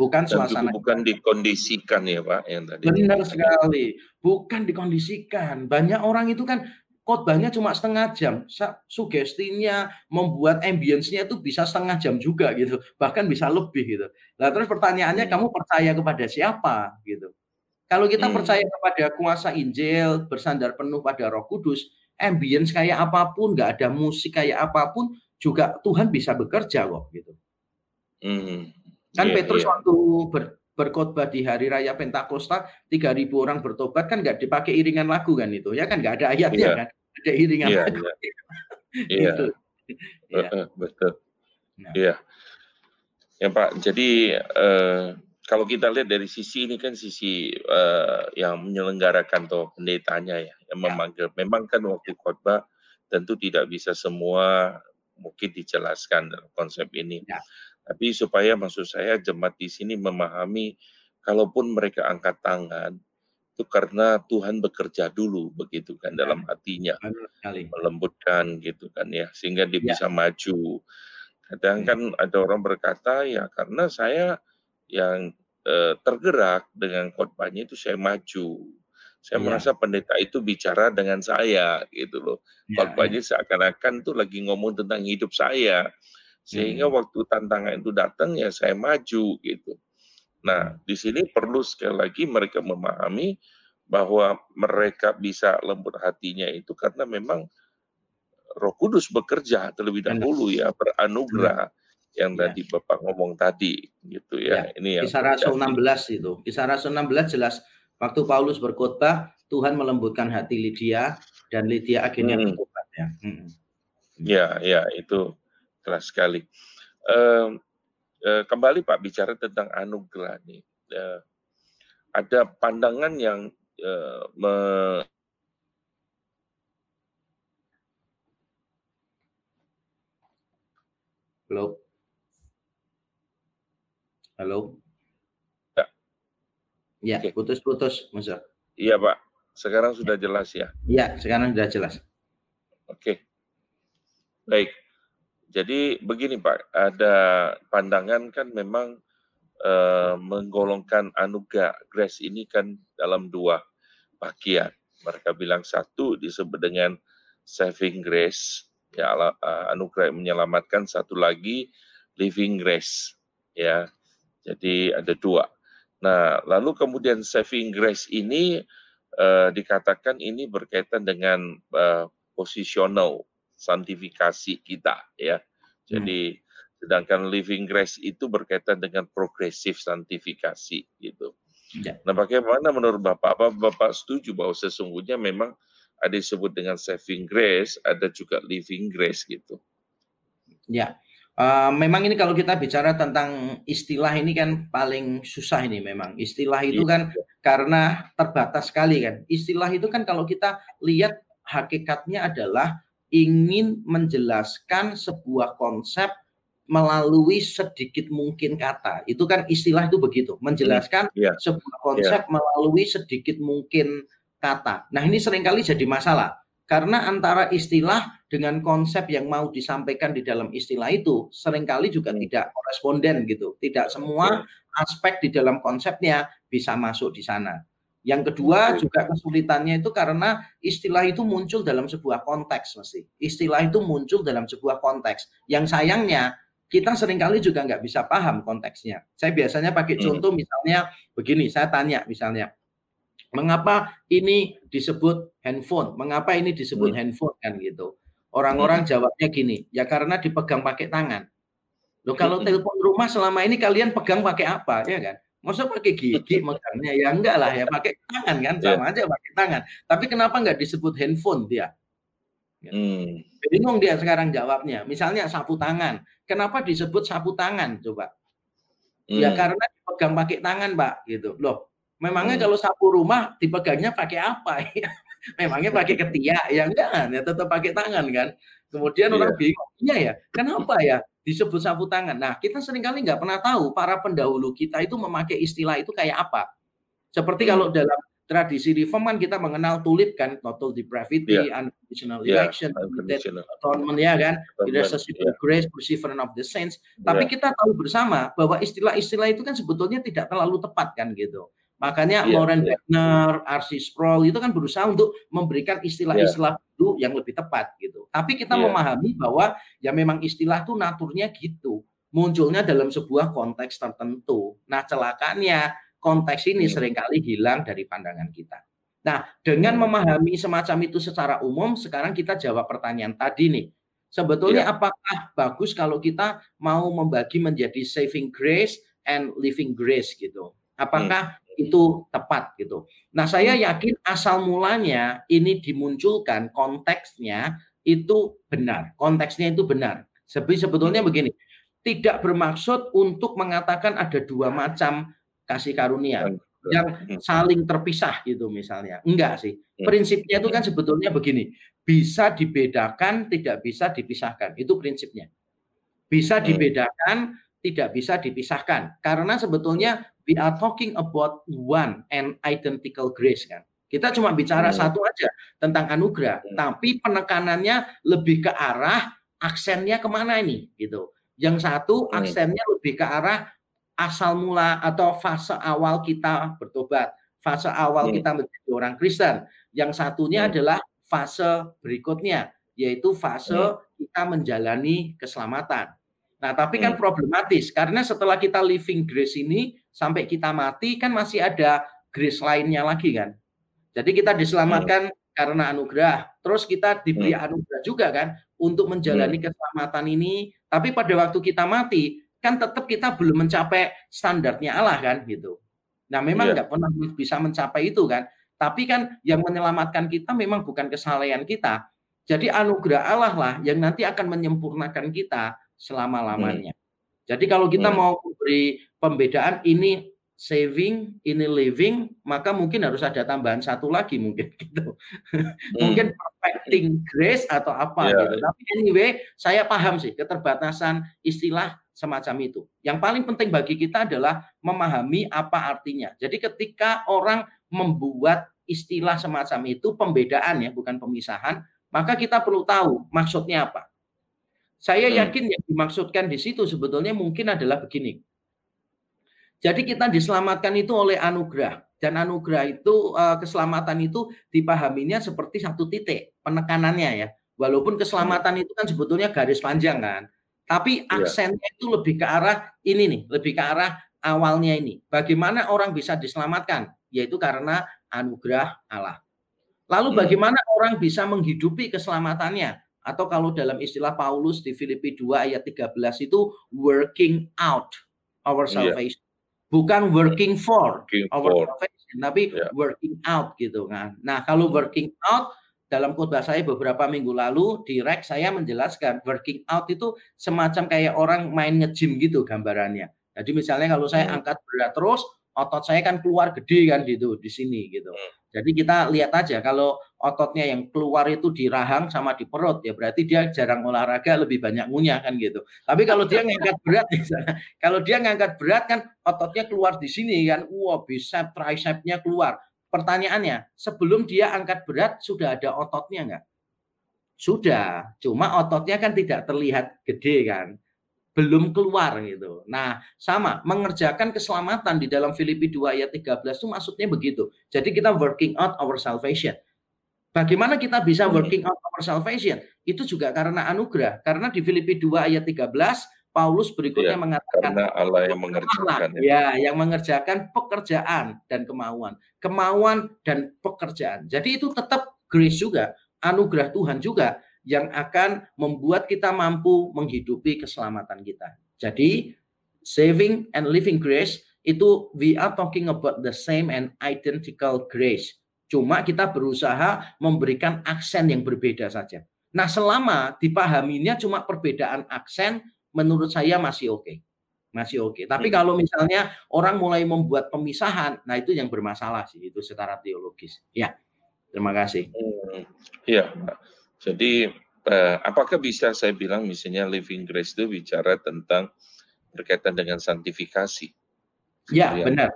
bukan suasana. bukan dikondisikan ya Pak yang tadi. Benar sekali, bukan dikondisikan. Banyak orang itu kan khotbahnya cuma setengah jam, sugestinya membuat ambience-nya itu bisa setengah jam juga gitu, bahkan bisa lebih gitu. Nah terus pertanyaannya hmm. kamu percaya kepada siapa gitu? Kalau kita hmm. percaya kepada kuasa Injil, bersandar penuh pada Roh Kudus, ambience kayak apa pun, nggak ada musik kayak apa pun, juga Tuhan bisa bekerja kok gitu. Hmm. Kan yeah, Petrus yeah. waktu ber, berkhotbah di hari raya Pentakosta, 3000 orang bertobat kan nggak dipakai iringan lagu kan itu ya kan nggak ada ayatnya yeah. kan, ada iringan yeah, lagu. Iya. Yeah. yeah. yeah. betul. Nah. Iya. Ya Pak, jadi uh, kalau kita lihat dari sisi ini kan sisi uh, yang menyelenggarakan atau pendetanya ya, yang ya. memanggil. Memang kan waktu khotbah tentu tidak bisa semua mungkin dijelaskan dalam konsep ini. Ya. Tapi supaya maksud saya jemaat di sini memahami, kalaupun mereka angkat tangan, itu karena Tuhan bekerja dulu begitu kan ya. dalam hatinya, melembutkan gitu kan ya, sehingga dia ya. bisa maju Kadang kan ada orang berkata, ya karena saya yang eh, tergerak dengan khotbahnya itu saya maju. Saya ya. merasa pendeta itu bicara dengan saya gitu loh. Ya, khotbahnya ya. seakan-akan tuh lagi ngomong tentang hidup saya. Sehingga hmm. waktu tantangan itu datang ya saya maju gitu. Nah, di sini perlu sekali lagi mereka memahami bahwa mereka bisa lembut hatinya itu karena memang Roh Kudus bekerja terlebih dahulu ya beranugerah yang ya. tadi Bapak ngomong tadi gitu ya. ya. Ini yang Kisah Rasul 16 itu. Kisah Rasul 16 jelas waktu Paulus berkhotbah Tuhan melembutkan hati Lydia dan Lydia akhirnya hmm. bertobat ya. Hmm. Ya, ya itu keras sekali. Uh, uh, kembali Pak bicara tentang anugerah nih. Uh, ada pandangan yang uh, me Halo? Halo? Ya. Ya, putus-putus, Mas. Iya, Pak. Sekarang sudah jelas ya? Iya, sekarang sudah jelas. Oke. Baik. Jadi begini, Pak. Ada pandangan kan memang eh, menggolongkan anugerah grace ini kan dalam dua bagian. Mereka bilang satu disebut dengan saving grace, ya uh, anugerah yang menyelamatkan satu lagi living grace ya jadi ada dua nah lalu kemudian saving grace ini uh, dikatakan ini berkaitan dengan uh, positional santifikasi kita ya jadi hmm. sedangkan living grace itu berkaitan dengan progresif santifikasi gitu ya. nah bagaimana menurut bapak apa bapak setuju bahwa sesungguhnya memang ada disebut dengan saving grace, ada juga living grace gitu. Ya, uh, memang ini kalau kita bicara tentang istilah ini kan paling susah ini memang. Istilah itu kan iya. karena terbatas sekali kan. Istilah itu kan kalau kita lihat hakikatnya adalah ingin menjelaskan sebuah konsep melalui sedikit mungkin kata. Itu kan istilah itu begitu, menjelaskan yeah. sebuah konsep yeah. melalui sedikit mungkin kata. Nah, ini sering kali jadi masalah karena antara istilah dengan konsep yang mau disampaikan di dalam istilah itu sering kali juga hmm. tidak koresponden gitu. Tidak semua aspek di dalam konsepnya bisa masuk di sana. Yang kedua juga kesulitannya itu karena istilah itu muncul dalam sebuah konteks mesti. Istilah itu muncul dalam sebuah konteks. Yang sayangnya kita sering kali juga nggak bisa paham konteksnya. Saya biasanya pakai hmm. contoh misalnya begini, saya tanya misalnya, Mengapa ini disebut handphone? Mengapa ini disebut hmm. handphone kan gitu? Orang-orang hmm. jawabnya gini, ya karena dipegang pakai tangan. Loh kalau telepon rumah selama ini kalian pegang pakai apa ya kan? Masa pakai gigi megangnya ya enggak lah ya pakai tangan kan iya. sama aja pakai tangan. Tapi kenapa enggak disebut handphone dia? Ya. Hmm. Bingung dia sekarang jawabnya. Misalnya sapu tangan. Kenapa disebut sapu tangan coba? Ya hmm. Ya karena dipegang pakai tangan, Pak, gitu. Loh, Memangnya hmm. kalau sapu rumah dipegangnya pakai apa ya? Memangnya pakai ketiak ya enggak? Ya tetap pakai tangan kan. Kemudian yeah. orang bingung, iya ya, kenapa ya disebut sapu tangan? Nah, kita sering kali nggak pernah tahu para pendahulu kita itu memakai istilah itu kayak apa. Seperti hmm. kalau dalam tradisi reform kan kita mengenal tulip kan, total depravity, yeah. unconditional yeah. election, atonement ya kan, irresistible yeah. grace, perseverance of the saints. Tapi yeah. kita tahu bersama bahwa istilah-istilah itu kan sebetulnya tidak terlalu tepat kan gitu. Makanya yeah, Lauren yeah. Wagner, R.C. Sproul itu kan berusaha untuk memberikan istilah-istilah yeah. yang lebih tepat gitu. Tapi kita yeah. memahami bahwa ya memang istilah itu naturnya gitu. Munculnya dalam sebuah konteks tertentu. Nah, celakanya konteks ini yeah. sering kali hilang dari pandangan kita. Nah, dengan memahami semacam itu secara umum, sekarang kita jawab pertanyaan tadi nih. Sebetulnya yeah. apakah bagus kalau kita mau membagi menjadi saving grace and living grace gitu? Apakah itu tepat gitu. Nah, saya hmm. yakin asal mulanya ini dimunculkan konteksnya itu benar. Konteksnya itu benar. Sebetulnya begini, tidak bermaksud untuk mengatakan ada dua macam kasih karunia yang hmm. saling terpisah gitu misalnya. Enggak sih. Hmm. Prinsipnya itu kan sebetulnya begini, bisa dibedakan, tidak bisa dipisahkan. Itu prinsipnya. Bisa dibedakan, tidak bisa dipisahkan. Karena sebetulnya we are talking about one and identical grace kan. Kita cuma bicara hmm. satu aja tentang anugerah, hmm. tapi penekanannya lebih ke arah aksennya ke mana ini gitu. Yang satu aksennya lebih ke arah asal mula atau fase awal kita bertobat, fase awal hmm. kita menjadi orang Kristen. Yang satunya hmm. adalah fase berikutnya, yaitu fase hmm. kita menjalani keselamatan. Nah, tapi kan hmm. problematis karena setelah kita living grace ini sampai kita mati kan masih ada grace lainnya lagi kan. Jadi kita diselamatkan hmm. karena anugerah. Terus kita diberi hmm. anugerah juga kan untuk menjalani hmm. keselamatan ini. Tapi pada waktu kita mati, kan tetap kita belum mencapai standarnya Allah kan gitu. Nah memang iya. nggak yeah. pernah bisa mencapai itu kan. Tapi kan yang menyelamatkan kita memang bukan kesalahan kita. Jadi anugerah Allah lah yang nanti akan menyempurnakan kita selama-lamanya. Hmm. Jadi kalau kita hmm. mau beri pembedaan ini saving, ini living, maka mungkin harus ada tambahan satu lagi mungkin gitu. Hmm. mungkin perfecting grace atau apa yeah. gitu. Tapi anyway, saya paham sih keterbatasan istilah semacam itu. Yang paling penting bagi kita adalah memahami apa artinya. Jadi ketika orang membuat istilah semacam itu pembedaan ya, bukan pemisahan, maka kita perlu tahu maksudnya apa. Saya hmm. yakin yang dimaksudkan di situ sebetulnya mungkin adalah begini jadi kita diselamatkan itu oleh anugerah dan anugerah itu uh, keselamatan itu dipahaminya seperti satu titik penekanannya ya. Walaupun keselamatan itu kan sebetulnya garis panjang kan. Tapi iya. aksennya itu lebih ke arah ini nih, lebih ke arah awalnya ini. Bagaimana orang bisa diselamatkan? Yaitu karena anugerah Allah. Lalu hmm. bagaimana orang bisa menghidupi keselamatannya? Atau kalau dalam istilah Paulus di Filipi 2 ayat 13 itu working out our iya. salvation bukan working for working our for. profession, tapi yeah. working out gitu kan. Nah, kalau working out dalam khotbah saya beberapa minggu lalu di Rex saya menjelaskan working out itu semacam kayak orang main nge-gym gitu gambarannya. Jadi misalnya kalau saya hmm. angkat berat terus, otot saya kan keluar gede kan gitu di sini gitu. Hmm. Jadi kita lihat aja kalau ototnya yang keluar itu di rahang sama di perut ya berarti dia jarang olahraga lebih banyak ngunyah kan gitu. Tapi kalau dia ngangkat berat misalnya, kalau dia ngangkat berat kan ototnya keluar di sini kan, wah bicep tricepnya keluar. Pertanyaannya, sebelum dia angkat berat sudah ada ototnya enggak? Sudah, cuma ototnya kan tidak terlihat gede kan belum keluar gitu. Nah, sama mengerjakan keselamatan di dalam Filipi 2 ayat 13 itu maksudnya begitu. Jadi kita working out our salvation. Bagaimana kita bisa working out our salvation? Itu juga karena anugerah. Karena di Filipi 2 ayat 13 Paulus berikutnya ya, mengatakan karena Allah yang mengerjakan Allah, ya yang mengerjakan pekerjaan dan kemauan, kemauan dan pekerjaan. Jadi itu tetap grace juga, anugerah Tuhan juga yang akan membuat kita mampu menghidupi keselamatan kita. Jadi, saving and living grace itu we are talking about the same and identical grace. Cuma kita berusaha memberikan aksen yang berbeda saja. Nah, selama dipahaminya cuma perbedaan aksen, menurut saya masih oke. Okay. Masih oke. Okay. Tapi hmm. kalau misalnya orang mulai membuat pemisahan, nah itu yang bermasalah sih itu secara teologis. Ya. Terima kasih. Hmm. Jadi eh, apakah bisa saya bilang misalnya living grace itu bicara tentang berkaitan dengan santifikasi? Ya, benar.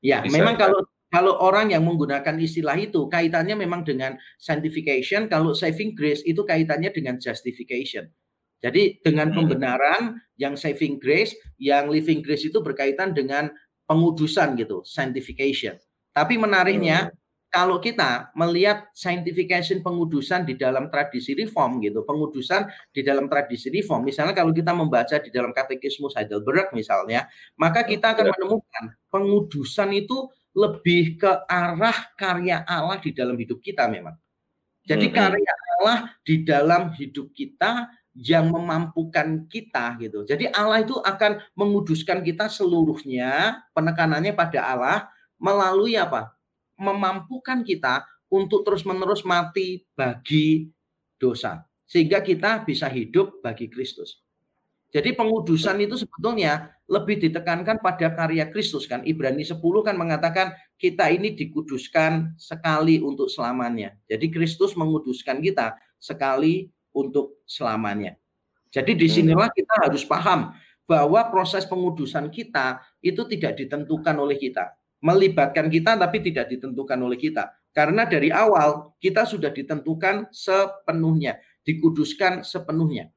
Ya, bisa, memang kalau kalau orang yang menggunakan istilah itu kaitannya memang dengan sanctification, kalau saving grace itu kaitannya dengan justification. Jadi dengan hmm. pembenaran yang saving grace, yang living grace itu berkaitan dengan pengudusan gitu, sanctification. Tapi menariknya hmm kalau kita melihat sanctification pengudusan di dalam tradisi reform gitu, pengudusan di dalam tradisi reform, misalnya kalau kita membaca di dalam katekismus Heidelberg misalnya, maka kita akan menemukan pengudusan itu lebih ke arah karya Allah di dalam hidup kita memang. Jadi karya Allah di dalam hidup kita yang memampukan kita gitu. Jadi Allah itu akan menguduskan kita seluruhnya, penekanannya pada Allah melalui apa? Memampukan kita untuk terus-menerus mati bagi dosa sehingga kita bisa hidup bagi Kristus. Jadi pengudusan itu sebetulnya lebih ditekankan pada karya Kristus kan. Ibrani 10 kan mengatakan kita ini dikuduskan sekali untuk selamanya. Jadi Kristus menguduskan kita sekali untuk selamanya. Jadi di sinilah kita harus paham bahwa proses pengudusan kita itu tidak ditentukan oleh kita. Melibatkan kita tapi tidak ditentukan oleh kita. Karena dari awal kita sudah ditentukan sepenuhnya, dikuduskan sepenuhnya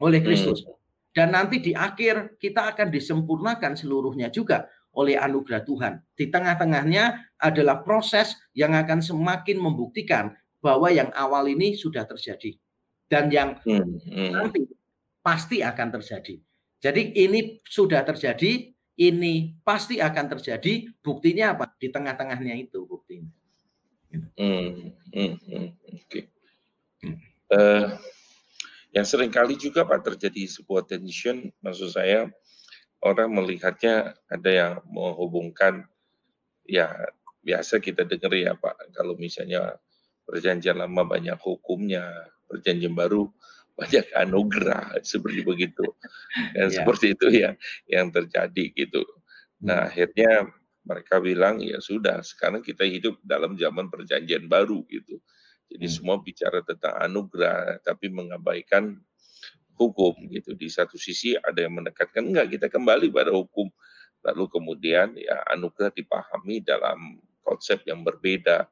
oleh Kristus. Hmm. Dan nanti di akhir kita akan disempurnakan seluruhnya juga oleh anugerah Tuhan. Di tengah-tengahnya adalah proses yang akan semakin membuktikan bahwa yang awal ini sudah terjadi dan yang hmm, hmm. nanti pasti akan terjadi. Jadi ini sudah terjadi, ini pasti akan terjadi. Buktinya apa? Di tengah-tengahnya itu buktinya. Hmm, hmm, hmm, Oke. Okay. Hmm. Uh, yang sering kali juga Pak terjadi sebuah tension, maksud saya orang melihatnya ada yang menghubungkan, ya biasa kita dengar ya Pak, kalau misalnya perjanjian lama banyak hukumnya, perjanjian baru banyak anugerah seperti begitu dan yeah. seperti itu yang yang terjadi gitu. Nah hmm. akhirnya mereka bilang ya sudah sekarang kita hidup dalam zaman perjanjian baru gitu. Jadi hmm. semua bicara tentang anugerah tapi mengabaikan hukum gitu. Di satu sisi ada yang menekankan enggak kita kembali pada hukum. Lalu kemudian ya anugerah dipahami dalam konsep yang berbeda.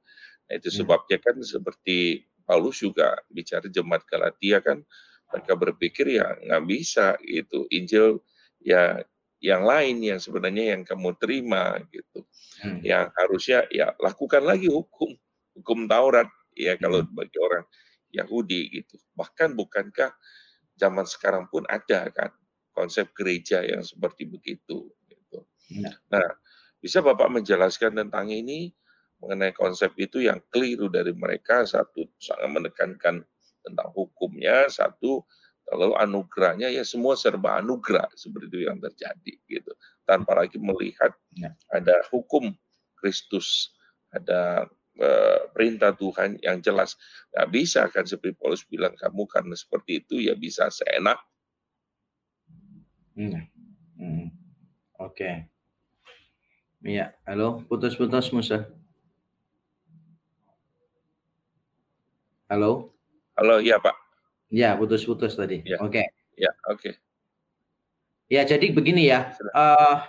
Nah, itu hmm. sebabnya kan seperti Paulus juga bicara jemaat Galatia kan mereka berpikir ya nggak bisa itu Injil ya yang lain yang sebenarnya yang kamu terima gitu. Hmm. Yang harusnya ya lakukan lagi hukum hukum Taurat ya kalau hmm. bagi orang Yahudi gitu. Bahkan bukankah zaman sekarang pun ada kan konsep gereja yang seperti begitu gitu. Ya. Nah, bisa Bapak menjelaskan tentang ini mengenai konsep itu yang keliru dari mereka satu sangat menekankan tentang hukumnya satu kalau anugerahnya ya semua serba anugerah seperti itu yang terjadi gitu tanpa lagi melihat ya. ada hukum Kristus ada Eh, perintah Tuhan yang jelas. Nggak bisa kan seperti Paulus bilang kamu karena seperti itu ya bisa seenak. Hmm. Hmm. Oke. Okay. Iya, halo, putus-putus Musa. Halo. Halo, iya Pak. Ya, putus-putus tadi. Ya. Oke. Okay. Ya, oke. Okay. Ya, jadi begini ya. Uh,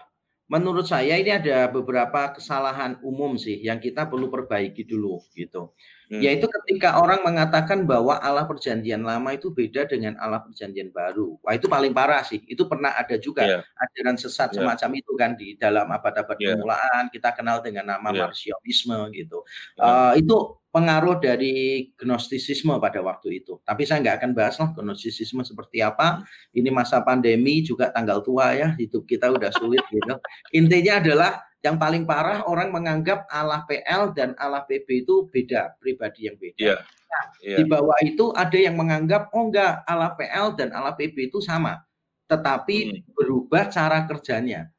menurut saya ini ada beberapa kesalahan umum sih yang kita perlu perbaiki dulu gitu. Hmm. Yaitu ketika orang mengatakan bahwa Allah perjanjian lama itu beda dengan Allah perjanjian baru. Wah, itu paling parah sih. Itu pernah ada juga yeah. ajaran sesat yeah. semacam itu kan di dalam abad-abad yeah. permulaan kita kenal dengan nama yeah. marsionisme gitu. Yeah. Uh, itu pengaruh dari gnostisisme pada waktu itu. Tapi saya nggak akan bahas lah gnostisisme seperti apa. Ini masa pandemi juga tanggal tua ya, hidup kita udah sulit gitu. Intinya adalah yang paling parah orang menganggap Allah PL dan Allah PB itu beda, pribadi yang beda. Yeah. Nah, yeah. Di bawah itu ada yang menganggap oh enggak Allah PL dan Allah PB itu sama, tetapi hmm. berubah cara kerjanya.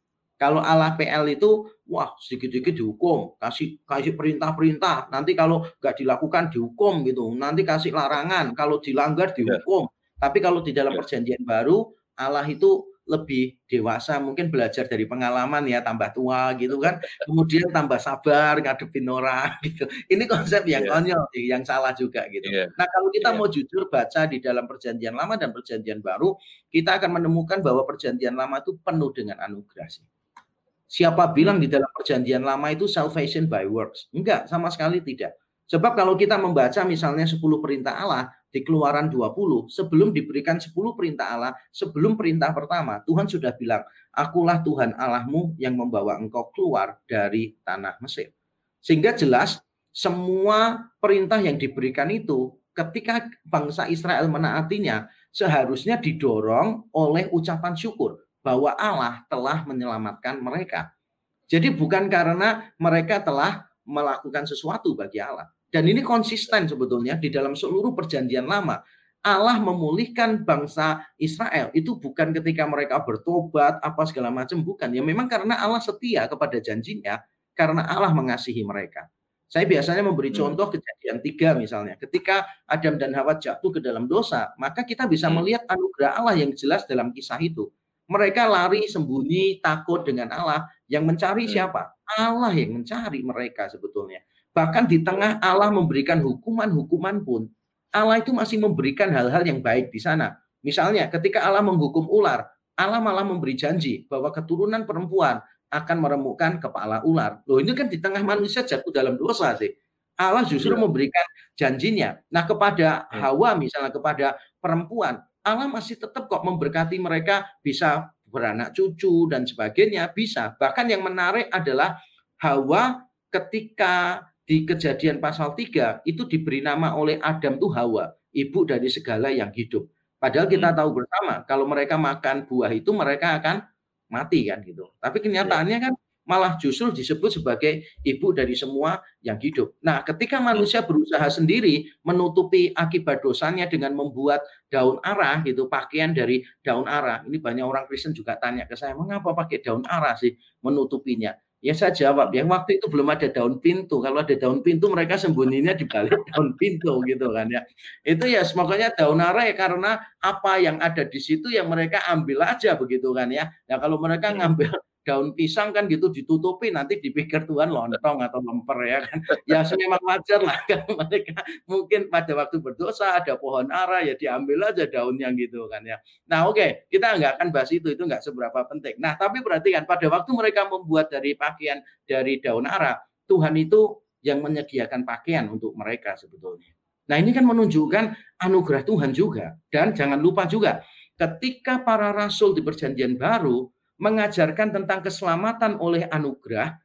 Kalau Allah PL itu wah sedikit-sedikit dihukum, kasih kasih perintah-perintah. Nanti kalau nggak dilakukan dihukum gitu. Nanti kasih larangan, kalau dilanggar iya. dihukum. Ya. Tapi kalau di dalam ya. perjanjian baru Allah itu lebih dewasa, mungkin belajar dari pengalaman ya, tambah tua gitu kan. Kemudian tambah sabar ngadepin orang gitu. Ini konsep yang yeah. konyol yang salah juga gitu. Yeah. Nah, kalau kita yeah. mau jujur baca di dalam perjanjian lama dan perjanjian baru, kita akan menemukan bahwa perjanjian lama itu penuh dengan anugerah sih. Siapa bilang di dalam perjanjian lama itu salvation by works? Enggak, sama sekali tidak. Sebab kalau kita membaca misalnya 10 perintah Allah di keluaran 20, sebelum diberikan 10 perintah Allah, sebelum perintah pertama, Tuhan sudah bilang, akulah Tuhan Allahmu yang membawa engkau keluar dari tanah Mesir. Sehingga jelas semua perintah yang diberikan itu ketika bangsa Israel menaatinya seharusnya didorong oleh ucapan syukur bahwa Allah telah menyelamatkan mereka. Jadi bukan karena mereka telah melakukan sesuatu bagi Allah. Dan ini konsisten sebetulnya di dalam seluruh perjanjian lama. Allah memulihkan bangsa Israel itu bukan ketika mereka bertobat apa segala macam bukan ya memang karena Allah setia kepada janjinya karena Allah mengasihi mereka Saya biasanya memberi hmm. contoh kejadian tiga misalnya. Ketika Adam dan Hawa jatuh ke dalam dosa, maka kita bisa hmm. melihat anugerah Allah yang jelas dalam kisah itu. Mereka lari sembunyi takut dengan Allah. Yang mencari hmm. siapa? Allah yang mencari mereka sebetulnya. Bahkan di tengah Allah memberikan hukuman-hukuman pun, Allah itu masih memberikan hal-hal yang baik di sana. Misalnya ketika Allah menghukum ular, Allah malah memberi janji bahwa keturunan perempuan akan meremukkan kepala ular. Loh ini kan di tengah manusia jatuh dalam dosa sih. Allah justru ya. memberikan janjinya. Nah kepada ya. Hawa misalnya kepada perempuan, Allah masih tetap kok memberkati mereka bisa beranak cucu dan sebagainya bisa. Bahkan yang menarik adalah Hawa ketika di kejadian pasal 3 itu diberi nama oleh Adam tuh Hawa, ibu dari segala yang hidup. Padahal kita hmm. tahu bersama kalau mereka makan buah itu mereka akan mati kan gitu. Tapi kenyataannya kan malah justru disebut sebagai ibu dari semua yang hidup. Nah, ketika manusia berusaha sendiri menutupi akibat dosanya dengan membuat daun arah gitu, pakaian dari daun arah. Ini banyak orang Kristen juga tanya ke saya, "Mengapa pakai daun arah sih menutupinya?" Ya saya jawab, yang waktu itu belum ada daun pintu. Kalau ada daun pintu mereka sembunyinya di balik daun pintu gitu kan ya. Itu ya semuanya daun arah ya karena apa yang ada di situ yang mereka ambil aja begitu kan ya. Nah kalau mereka ngambil daun pisang kan gitu ditutupi nanti dipikir Tuhan lontong atau lemper ya kan. Ya memang wajar lah kan mereka mungkin pada waktu berdosa ada pohon ara ya diambil aja daunnya gitu kan ya. Nah oke okay, kita nggak akan bahas itu itu nggak seberapa penting. Nah tapi perhatikan pada waktu mereka membuat dari pakaian dari daun ara Tuhan itu yang menyediakan pakaian untuk mereka sebetulnya. Nah ini kan menunjukkan anugerah Tuhan juga dan jangan lupa juga ketika para rasul di perjanjian baru mengajarkan tentang keselamatan oleh anugerah,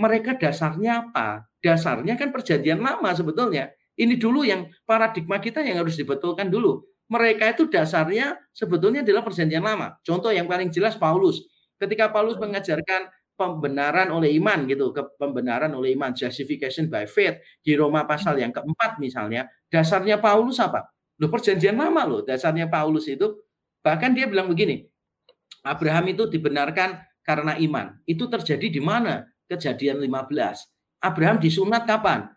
mereka dasarnya apa? Dasarnya kan perjanjian lama sebetulnya. Ini dulu yang paradigma kita yang harus dibetulkan dulu. Mereka itu dasarnya sebetulnya adalah perjanjian lama. Contoh yang paling jelas Paulus. Ketika Paulus mengajarkan pembenaran oleh iman gitu, ke pembenaran oleh iman, justification by faith di Roma pasal yang keempat misalnya, dasarnya Paulus apa? Loh perjanjian lama loh, dasarnya Paulus itu bahkan dia bilang begini, Abraham itu dibenarkan karena iman. Itu terjadi di mana? Kejadian 15. Abraham disunat kapan?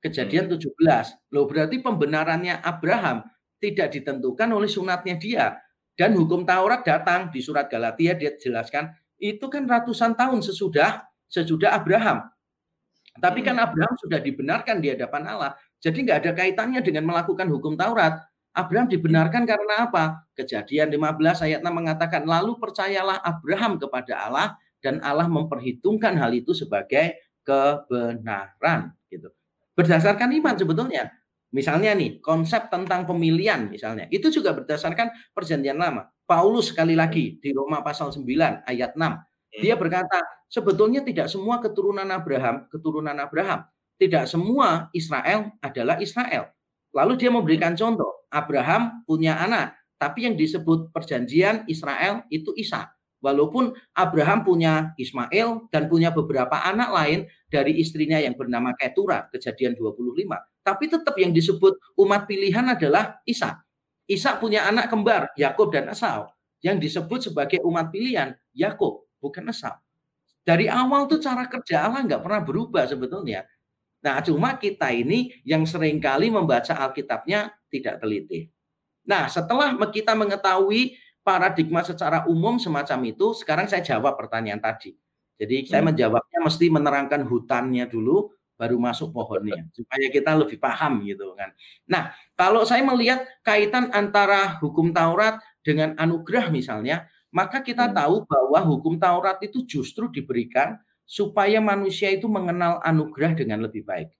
Kejadian 17. Hmm. Loh berarti pembenarannya Abraham tidak ditentukan oleh sunatnya dia. Dan hukum Taurat datang di surat Galatia dia jelaskan itu kan ratusan tahun sesudah sesudah Abraham. Tapi kan hmm. Abraham sudah dibenarkan di hadapan Allah. Jadi nggak ada kaitannya dengan melakukan hukum Taurat. Abraham dibenarkan karena apa? Kejadian 15 ayat 6 mengatakan, lalu percayalah Abraham kepada Allah dan Allah memperhitungkan hal itu sebagai kebenaran. gitu. Berdasarkan iman sebetulnya. Misalnya nih, konsep tentang pemilihan misalnya, itu juga berdasarkan perjanjian lama. Paulus sekali lagi di Roma pasal 9 ayat 6. Dia berkata, sebetulnya tidak semua keturunan Abraham, keturunan Abraham. Tidak semua Israel adalah Israel. Lalu dia memberikan contoh, Abraham punya anak, tapi yang disebut perjanjian Israel itu Isa. Walaupun Abraham punya Ismail dan punya beberapa anak lain dari istrinya yang bernama Ketura, kejadian 25. Tapi tetap yang disebut umat pilihan adalah Isa. Isa punya anak kembar, Yakub dan Esau. Yang disebut sebagai umat pilihan, Yakub, bukan Esau. Dari awal tuh cara kerja Allah nggak pernah berubah sebetulnya. Nah, cuma kita ini yang sering kali membaca Alkitabnya tidak teliti. Nah, setelah kita mengetahui paradigma secara umum semacam itu, sekarang saya jawab pertanyaan tadi. Jadi saya hmm. menjawabnya mesti menerangkan hutannya dulu, baru masuk pohonnya, supaya kita lebih paham gitu kan. Nah, kalau saya melihat kaitan antara hukum Taurat dengan anugerah misalnya, maka kita hmm. tahu bahwa hukum Taurat itu justru diberikan supaya manusia itu mengenal anugerah dengan lebih baik.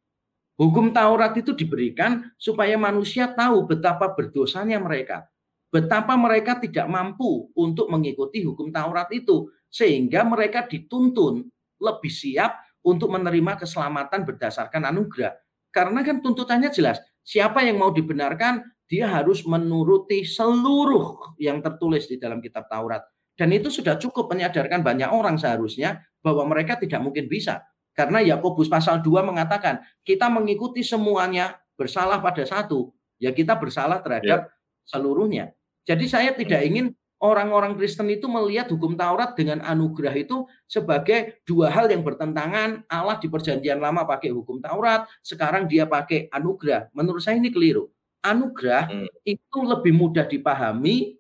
Hukum Taurat itu diberikan supaya manusia tahu betapa berdosanya mereka. Betapa mereka tidak mampu untuk mengikuti hukum Taurat itu. Sehingga mereka dituntun lebih siap untuk menerima keselamatan berdasarkan anugerah. Karena kan tuntutannya jelas. Siapa yang mau dibenarkan, dia harus menuruti seluruh yang tertulis di dalam kitab Taurat. Dan itu sudah cukup menyadarkan banyak orang seharusnya bahwa mereka tidak mungkin bisa. Karena Yakobus pasal 2 mengatakan, kita mengikuti semuanya bersalah pada satu, ya kita bersalah terhadap ya. seluruhnya. Jadi saya tidak ingin orang-orang Kristen itu melihat hukum Taurat dengan anugerah itu sebagai dua hal yang bertentangan. Allah di perjanjian lama pakai hukum Taurat, sekarang dia pakai anugerah. Menurut saya ini keliru. Anugerah hmm. itu lebih mudah dipahami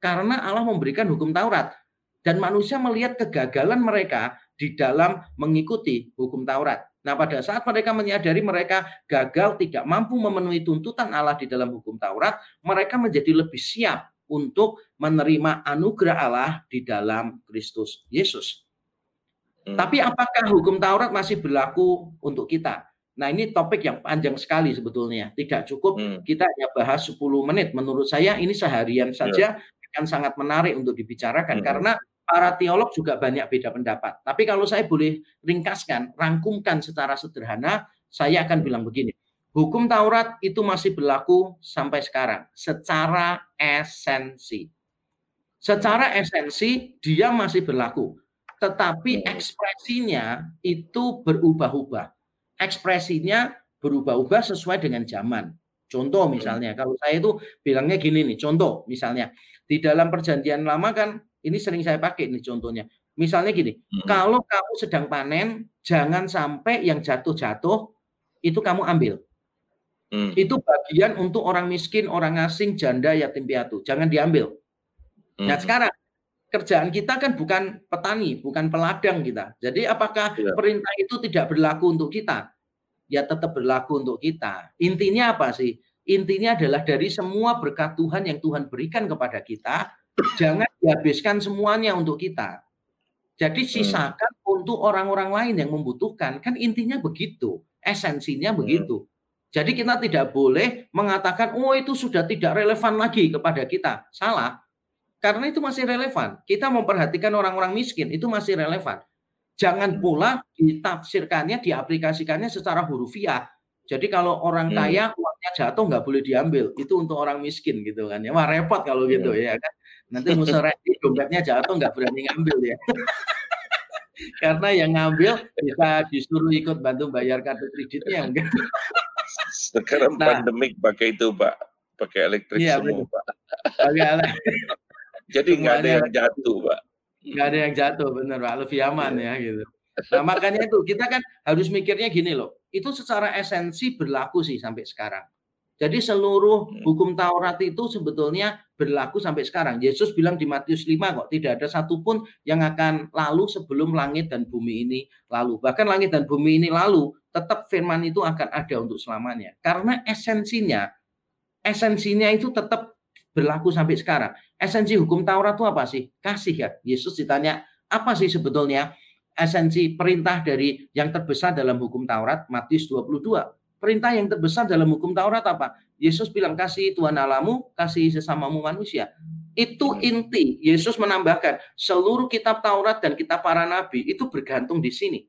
karena Allah memberikan hukum Taurat. Dan manusia melihat kegagalan mereka di dalam mengikuti hukum Taurat. Nah, pada saat mereka menyadari mereka gagal tidak mampu memenuhi tuntutan Allah di dalam hukum Taurat, mereka menjadi lebih siap untuk menerima anugerah Allah di dalam Kristus Yesus. Hmm. Tapi apakah hukum Taurat masih berlaku untuk kita? Nah, ini topik yang panjang sekali sebetulnya. Tidak cukup hmm. kita hanya bahas 10 menit. Menurut saya ini seharian saja yeah. akan sangat menarik untuk dibicarakan hmm. karena para teolog juga banyak beda pendapat. Tapi kalau saya boleh ringkaskan, rangkumkan secara sederhana, saya akan bilang begini. Hukum Taurat itu masih berlaku sampai sekarang secara esensi. Secara esensi dia masih berlaku, tetapi ekspresinya itu berubah-ubah. Ekspresinya berubah-ubah sesuai dengan zaman. Contoh misalnya, kalau saya itu bilangnya gini nih, contoh misalnya di dalam perjanjian lama kan ini sering saya pakai nih contohnya. Misalnya gini, hmm. kalau kamu sedang panen, jangan sampai yang jatuh-jatuh itu kamu ambil. Hmm. Itu bagian untuk orang miskin, orang asing, janda, yatim piatu. Jangan diambil. Hmm. Nah sekarang kerjaan kita kan bukan petani, bukan peladang kita. Jadi apakah ya. perintah itu tidak berlaku untuk kita? Ya tetap berlaku untuk kita. Intinya apa sih? Intinya adalah dari semua berkat Tuhan yang Tuhan berikan kepada kita, jangan dihabiskan semuanya untuk kita. Jadi hmm. sisakan hmm. untuk orang-orang lain yang membutuhkan. Kan intinya begitu, esensinya hmm. begitu. Jadi kita tidak boleh mengatakan, oh itu sudah tidak relevan lagi kepada kita. Salah. Karena itu masih relevan. Kita memperhatikan orang-orang miskin, itu masih relevan. Jangan pula ditafsirkannya, diaplikasikannya secara hurufiah. Jadi kalau orang hmm. kaya uangnya jatuh nggak boleh diambil, itu untuk orang miskin gitu kan ya. Wah repot kalau gitu hmm. ya kan. Nanti musuh dompetnya jatuh nggak berani ngambil ya. Karena yang ngambil bisa disuruh ikut bantu bayar kartu kreditnya enggak. Sekarang nah, pandemik pakai itu, Pak. Pakai elektrik iya, semua, Pak. Jadi nggak ada yang jatuh, Pak. Nggak ada yang jatuh, benar, Pak. Lebih aman ya, gitu. Nah, makanya itu kita kan harus mikirnya gini loh. Itu secara esensi berlaku sih sampai sekarang. Jadi seluruh hmm. hukum Taurat itu sebetulnya berlaku sampai sekarang. Yesus bilang di Matius 5 kok tidak ada satupun yang akan lalu sebelum langit dan bumi ini lalu. Bahkan langit dan bumi ini lalu, tetap firman itu akan ada untuk selamanya. Karena esensinya, esensinya itu tetap berlaku sampai sekarang. Esensi hukum Taurat itu apa sih? Kasih ya. Yesus ditanya, apa sih sebetulnya esensi perintah dari yang terbesar dalam hukum Taurat? Matius 22 Perintah yang terbesar dalam hukum Taurat apa? Yesus bilang kasih Tuhan Alamu, kasih sesamamu manusia. Itu hmm. inti. Yesus menambahkan seluruh kitab Taurat dan kitab para nabi itu bergantung di sini.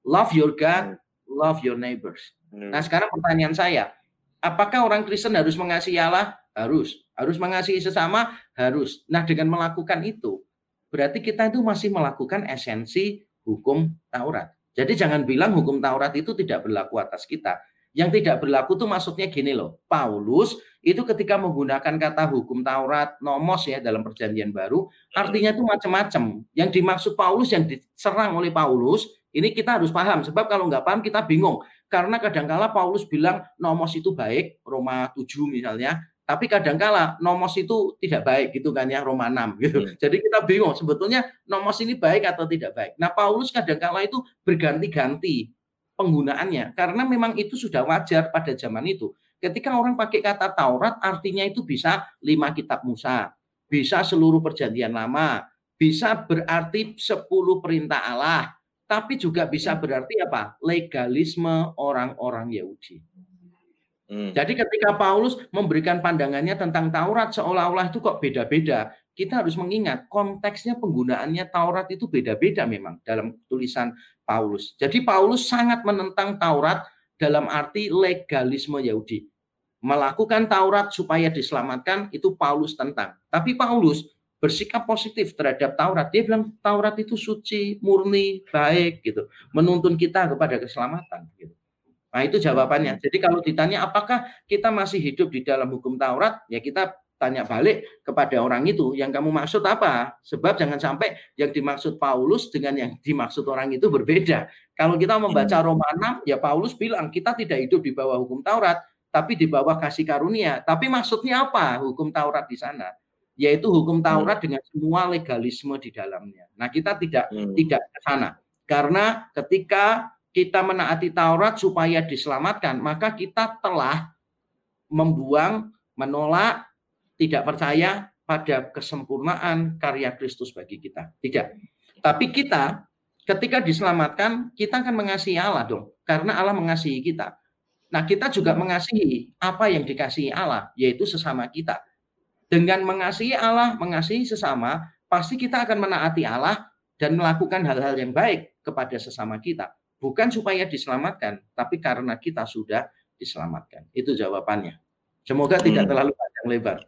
Love your God, love your neighbors. Hmm. Nah, sekarang pertanyaan saya, apakah orang Kristen harus mengasihi Allah? Harus. Harus mengasihi sesama? Harus. Nah, dengan melakukan itu, berarti kita itu masih melakukan esensi hukum Taurat. Jadi jangan bilang hukum Taurat itu tidak berlaku atas kita. Yang tidak berlaku tuh maksudnya gini loh. Paulus itu ketika menggunakan kata hukum Taurat, nomos ya dalam perjanjian baru, artinya itu macam-macam. Yang dimaksud Paulus yang diserang oleh Paulus, ini kita harus paham. Sebab kalau nggak paham kita bingung. Karena kadangkala Paulus bilang nomos itu baik, Roma 7 misalnya, tapi kadangkala nomos itu tidak baik gitu kan ya Roma 6 gitu. Hmm. Jadi kita bingung sebetulnya nomos ini baik atau tidak baik. Nah, Paulus kadangkala itu berganti-ganti penggunaannya karena memang itu sudah wajar pada zaman itu. Ketika orang pakai kata Taurat artinya itu bisa lima kitab Musa, bisa seluruh perjanjian lama, bisa berarti sepuluh perintah Allah, tapi juga bisa berarti apa? Legalisme orang-orang Yahudi. Hmm. Jadi ketika Paulus memberikan pandangannya tentang Taurat seolah-olah itu kok beda-beda, kita harus mengingat konteksnya penggunaannya Taurat itu beda-beda memang dalam tulisan Paulus. Jadi Paulus sangat menentang Taurat dalam arti legalisme Yahudi. Melakukan Taurat supaya diselamatkan itu Paulus tentang. Tapi Paulus bersikap positif terhadap Taurat. Dia bilang Taurat itu suci, murni, baik gitu, menuntun kita kepada keselamatan gitu. Nah, itu jawabannya. Jadi kalau ditanya apakah kita masih hidup di dalam hukum Taurat, ya kita tanya balik kepada orang itu, yang kamu maksud apa? Sebab jangan sampai yang dimaksud Paulus dengan yang dimaksud orang itu berbeda. Kalau kita membaca hmm. Roma 6, ya Paulus bilang kita tidak hidup di bawah hukum Taurat, tapi di bawah kasih karunia. Tapi maksudnya apa hukum Taurat di sana? Yaitu hukum hmm. Taurat hmm. dengan semua legalisme di dalamnya. Nah, kita tidak hmm. tidak ke sana. Karena ketika kita menaati Taurat supaya diselamatkan, maka kita telah membuang, menolak tidak percaya pada kesempurnaan karya Kristus bagi kita. Tidak. Tapi kita ketika diselamatkan, kita akan mengasihi Allah dong. Karena Allah mengasihi kita. Nah, kita juga mengasihi apa yang dikasihi Allah, yaitu sesama kita. Dengan mengasihi Allah, mengasihi sesama, pasti kita akan menaati Allah dan melakukan hal-hal yang baik kepada sesama kita. Bukan supaya diselamatkan, tapi karena kita sudah diselamatkan. Itu jawabannya. Semoga tidak hmm. terlalu panjang lebar.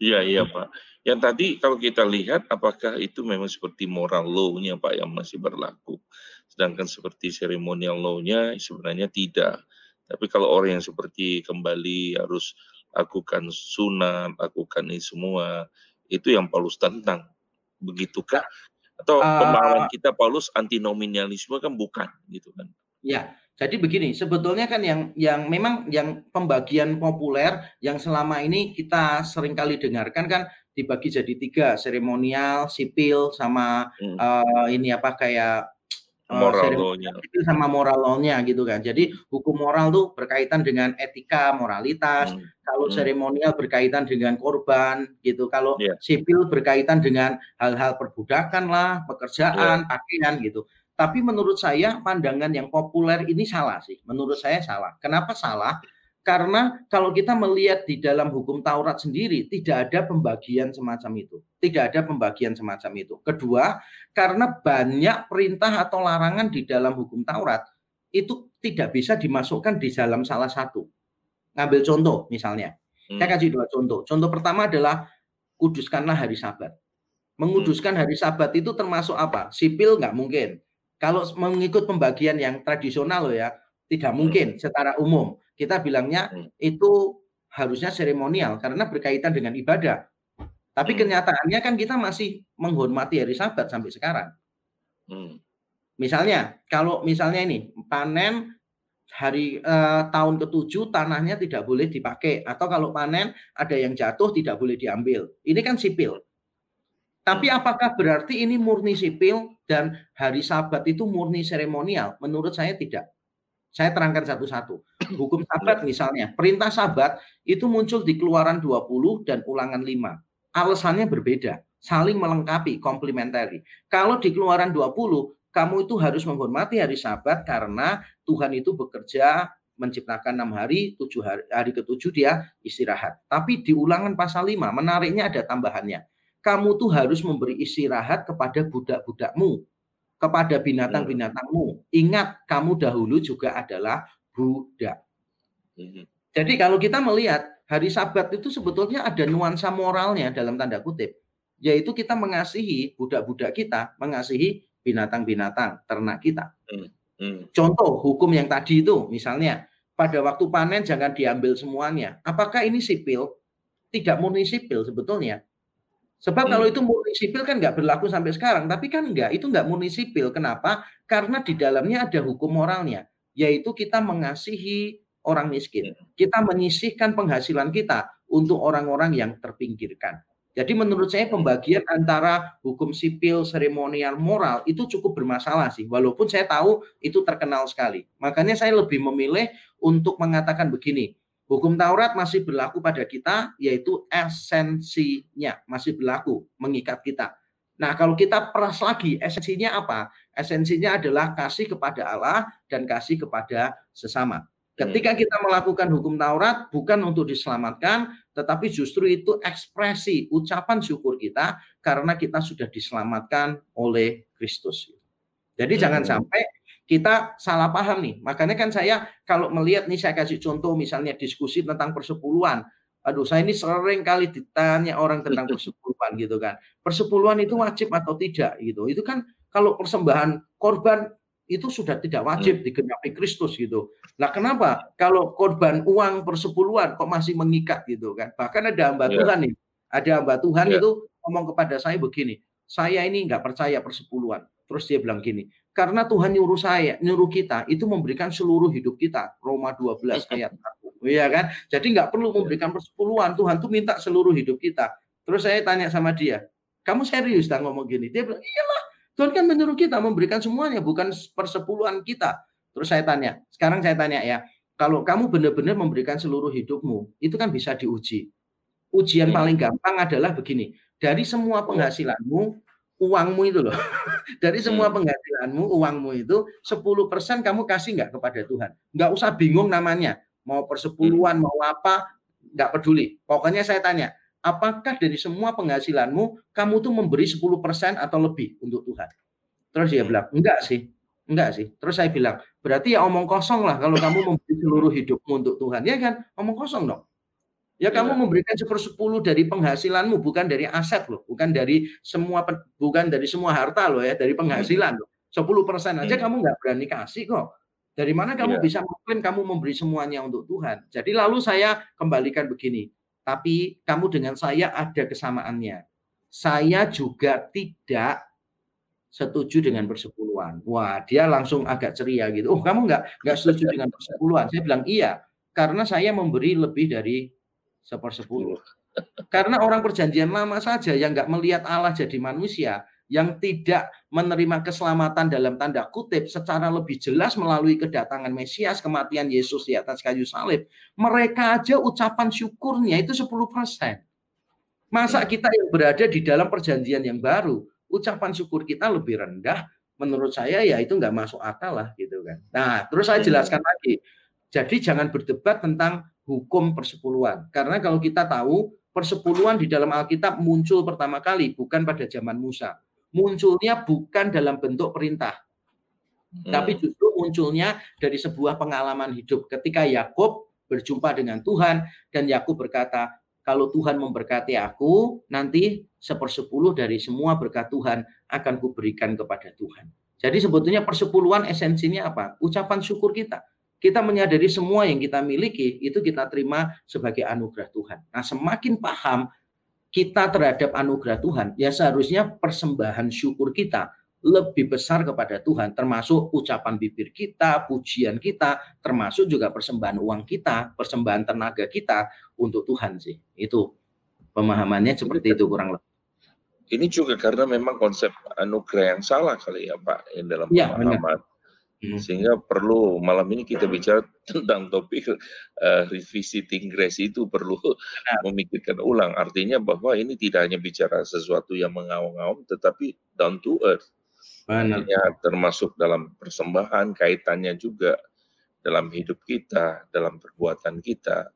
Iya, iya Pak. Yang tadi kalau kita lihat apakah itu memang seperti moral law-nya Pak yang masih berlaku. Sedangkan seperti ceremonial law-nya sebenarnya tidak. Tapi kalau orang yang seperti kembali harus lakukan sunat, lakukan ini semua, itu yang Paulus tentang. Begitukah? Atau uh, pemahaman kita Paulus antinomialisme kan bukan gitu kan? Ya, jadi begini, sebetulnya kan yang yang memang yang pembagian populer yang selama ini kita sering kali dengarkan kan dibagi jadi tiga, seremonial, sipil, sama hmm. uh, ini apa kayak uh, sama moral law-nya gitu kan. Jadi hukum moral tuh berkaitan dengan etika, moralitas. Hmm. Kalau hmm. seremonial berkaitan dengan korban gitu. Kalau yeah. sipil berkaitan dengan hal-hal perbudakan lah, pekerjaan, yeah. pakaian gitu. Tapi menurut saya pandangan yang populer ini salah sih. Menurut saya salah. Kenapa salah? Karena kalau kita melihat di dalam hukum Taurat sendiri tidak ada pembagian semacam itu. Tidak ada pembagian semacam itu. Kedua, karena banyak perintah atau larangan di dalam hukum Taurat itu tidak bisa dimasukkan di dalam salah satu. Ngambil contoh misalnya. Hmm. Saya kasih dua contoh. Contoh pertama adalah kuduskanlah hari Sabat. Menguduskan hmm. hari Sabat itu termasuk apa? Sipil nggak mungkin kalau mengikut pembagian yang tradisional loh ya, tidak mungkin hmm. secara umum. Kita bilangnya hmm. itu harusnya seremonial karena berkaitan dengan ibadah. Tapi hmm. kenyataannya kan kita masih menghormati hari Sabat sampai sekarang. Misalnya, kalau misalnya ini panen hari eh, tahun ketujuh tanahnya tidak boleh dipakai atau kalau panen ada yang jatuh tidak boleh diambil. Ini kan sipil. Tapi hmm. apakah berarti ini murni sipil dan hari Sabat itu murni seremonial? Menurut saya tidak. Saya terangkan satu-satu. Hukum Sabat misalnya, perintah Sabat itu muncul di Keluaran 20 dan Ulangan 5. Alasannya berbeda, saling melengkapi, komplementari. Kalau di Keluaran 20, kamu itu harus menghormati hari Sabat karena Tuhan itu bekerja menciptakan enam hari, tujuh hari, hari ketujuh dia istirahat. Tapi di ulangan pasal 5, menariknya ada tambahannya kamu tuh harus memberi istirahat kepada budak-budakmu, kepada binatang-binatangmu. Ingat, kamu dahulu juga adalah budak. Mhm. Jadi kalau kita melihat hari Sabat itu sebetulnya ada nuansa moralnya dalam tanda kutip, yaitu kita mengasihi budak-budak kita, mengasihi binatang-binatang ternak kita. Hmm, hmm. Contoh hukum yang tadi itu, misalnya pada waktu panen jangan diambil semuanya. Apakah ini sipil? Tidak murni sipil sebetulnya. Sebab hmm. kalau itu murni sipil kan nggak berlaku sampai sekarang, tapi kan enggak, itu nggak murni sipil. Kenapa? Karena di dalamnya ada hukum moralnya, yaitu kita mengasihi orang miskin. Hmm. Kita menyisihkan penghasilan kita untuk orang-orang yang terpinggirkan. Jadi menurut saya pembagian antara hukum sipil, seremonial, moral itu cukup bermasalah sih. Walaupun saya tahu itu terkenal sekali. Makanya saya lebih memilih untuk mengatakan begini, Hukum Taurat masih berlaku pada kita, yaitu esensinya masih berlaku, mengikat kita. Nah, kalau kita peras lagi, esensinya apa? Esensinya adalah kasih kepada Allah dan kasih kepada sesama. Ketika kita melakukan hukum Taurat, bukan untuk diselamatkan, tetapi justru itu ekspresi, ucapan syukur kita karena kita sudah diselamatkan oleh Kristus. Jadi hmm. jangan sampai kita salah paham nih. Makanya kan saya kalau melihat nih saya kasih contoh misalnya diskusi tentang persepuluhan. Aduh, saya ini sering kali ditanya orang tentang persepuluhan gitu kan. Persepuluhan itu wajib atau tidak gitu. Itu kan kalau persembahan korban itu sudah tidak wajib digenapi Kristus gitu. Nah, kenapa? Kalau korban uang persepuluhan kok masih mengikat gitu kan? Bahkan ada hamba yeah. Tuhan nih, ada hamba Tuhan yeah. itu ngomong kepada saya begini, saya ini nggak percaya persepuluhan. Terus dia bilang gini, karena Tuhan nyuruh saya, nyuruh kita itu memberikan seluruh hidup kita. Roma 12 ayat 1. Iya kan? Jadi nggak perlu iya. memberikan persepuluhan. Tuhan tuh minta seluruh hidup kita. Terus saya tanya sama dia, kamu serius dah ngomong gini? Dia bilang, iyalah Tuhan kan menyuruh kita memberikan semuanya, bukan persepuluhan kita. Terus saya tanya, sekarang saya tanya ya, kalau kamu benar-benar memberikan seluruh hidupmu, itu kan bisa diuji. Ujian hmm. paling gampang adalah begini, dari semua penghasilanmu, uangmu itu loh, dari semua hmm. penghasilanmu, uangmu itu 10% kamu kasih nggak kepada Tuhan. Nggak usah bingung namanya, mau persepuluhan, hmm. mau apa, nggak peduli. Pokoknya saya tanya, apakah dari semua penghasilanmu kamu tuh memberi 10% atau lebih untuk Tuhan? Terus dia hmm. bilang, enggak sih. Enggak sih. Terus saya bilang, berarti ya omong kosong lah kalau kamu memberi seluruh hidupmu untuk Tuhan. Ya kan? Omong kosong dong. Ya, kamu memberikan sepersepuluh dari penghasilanmu, bukan dari aset loh, bukan dari semua bukan dari semua harta loh ya, dari penghasilan loh. 10 persen aja hmm. kamu nggak berani kasih kok. Dari mana kamu ya. bisa mungkin kamu memberi semuanya untuk Tuhan? Jadi lalu saya kembalikan begini, tapi kamu dengan saya ada kesamaannya. Saya juga tidak setuju dengan persepuluhan. Wah, dia langsung agak ceria gitu. Oh, kamu nggak nggak setuju dengan persepuluhan? Saya bilang iya, karena saya memberi lebih dari sepersepuluh. Karena orang perjanjian lama saja yang nggak melihat Allah jadi manusia, yang tidak menerima keselamatan dalam tanda kutip secara lebih jelas melalui kedatangan Mesias, kematian Yesus di atas kayu salib, mereka aja ucapan syukurnya itu 10%. Masa kita yang berada di dalam perjanjian yang baru, ucapan syukur kita lebih rendah, menurut saya ya itu nggak masuk akal lah gitu kan. Nah, terus saya jelaskan lagi. Jadi jangan berdebat tentang hukum persepuluhan. Karena kalau kita tahu persepuluhan di dalam Alkitab muncul pertama kali bukan pada zaman Musa munculnya bukan dalam bentuk perintah, hmm. tapi justru munculnya dari sebuah pengalaman hidup. Ketika Yakub berjumpa dengan Tuhan dan Yakub berkata, kalau Tuhan memberkati aku, nanti sepersepuluh dari semua berkat Tuhan akan kuberikan kepada Tuhan. Jadi sebetulnya persepuluhan esensinya apa? Ucapan syukur kita. Kita menyadari semua yang kita miliki itu kita terima sebagai anugerah Tuhan. Nah, semakin paham kita terhadap anugerah Tuhan, ya seharusnya persembahan syukur kita lebih besar kepada Tuhan, termasuk ucapan bibir kita, pujian kita, termasuk juga persembahan uang kita, persembahan tenaga kita untuk Tuhan sih. Itu pemahamannya seperti itu kurang lebih. Ini juga karena memang konsep anugerah yang salah kali ya Pak, yang dalam ya, pemahaman. Benar. Hmm. Sehingga perlu malam ini kita bicara tentang topik uh, revisiting grace itu perlu memikirkan ulang. Artinya bahwa ini tidak hanya bicara sesuatu yang mengawang-awang, tetapi down to earth. Benar. Artinya termasuk dalam persembahan, kaitannya juga dalam hidup kita, dalam perbuatan kita.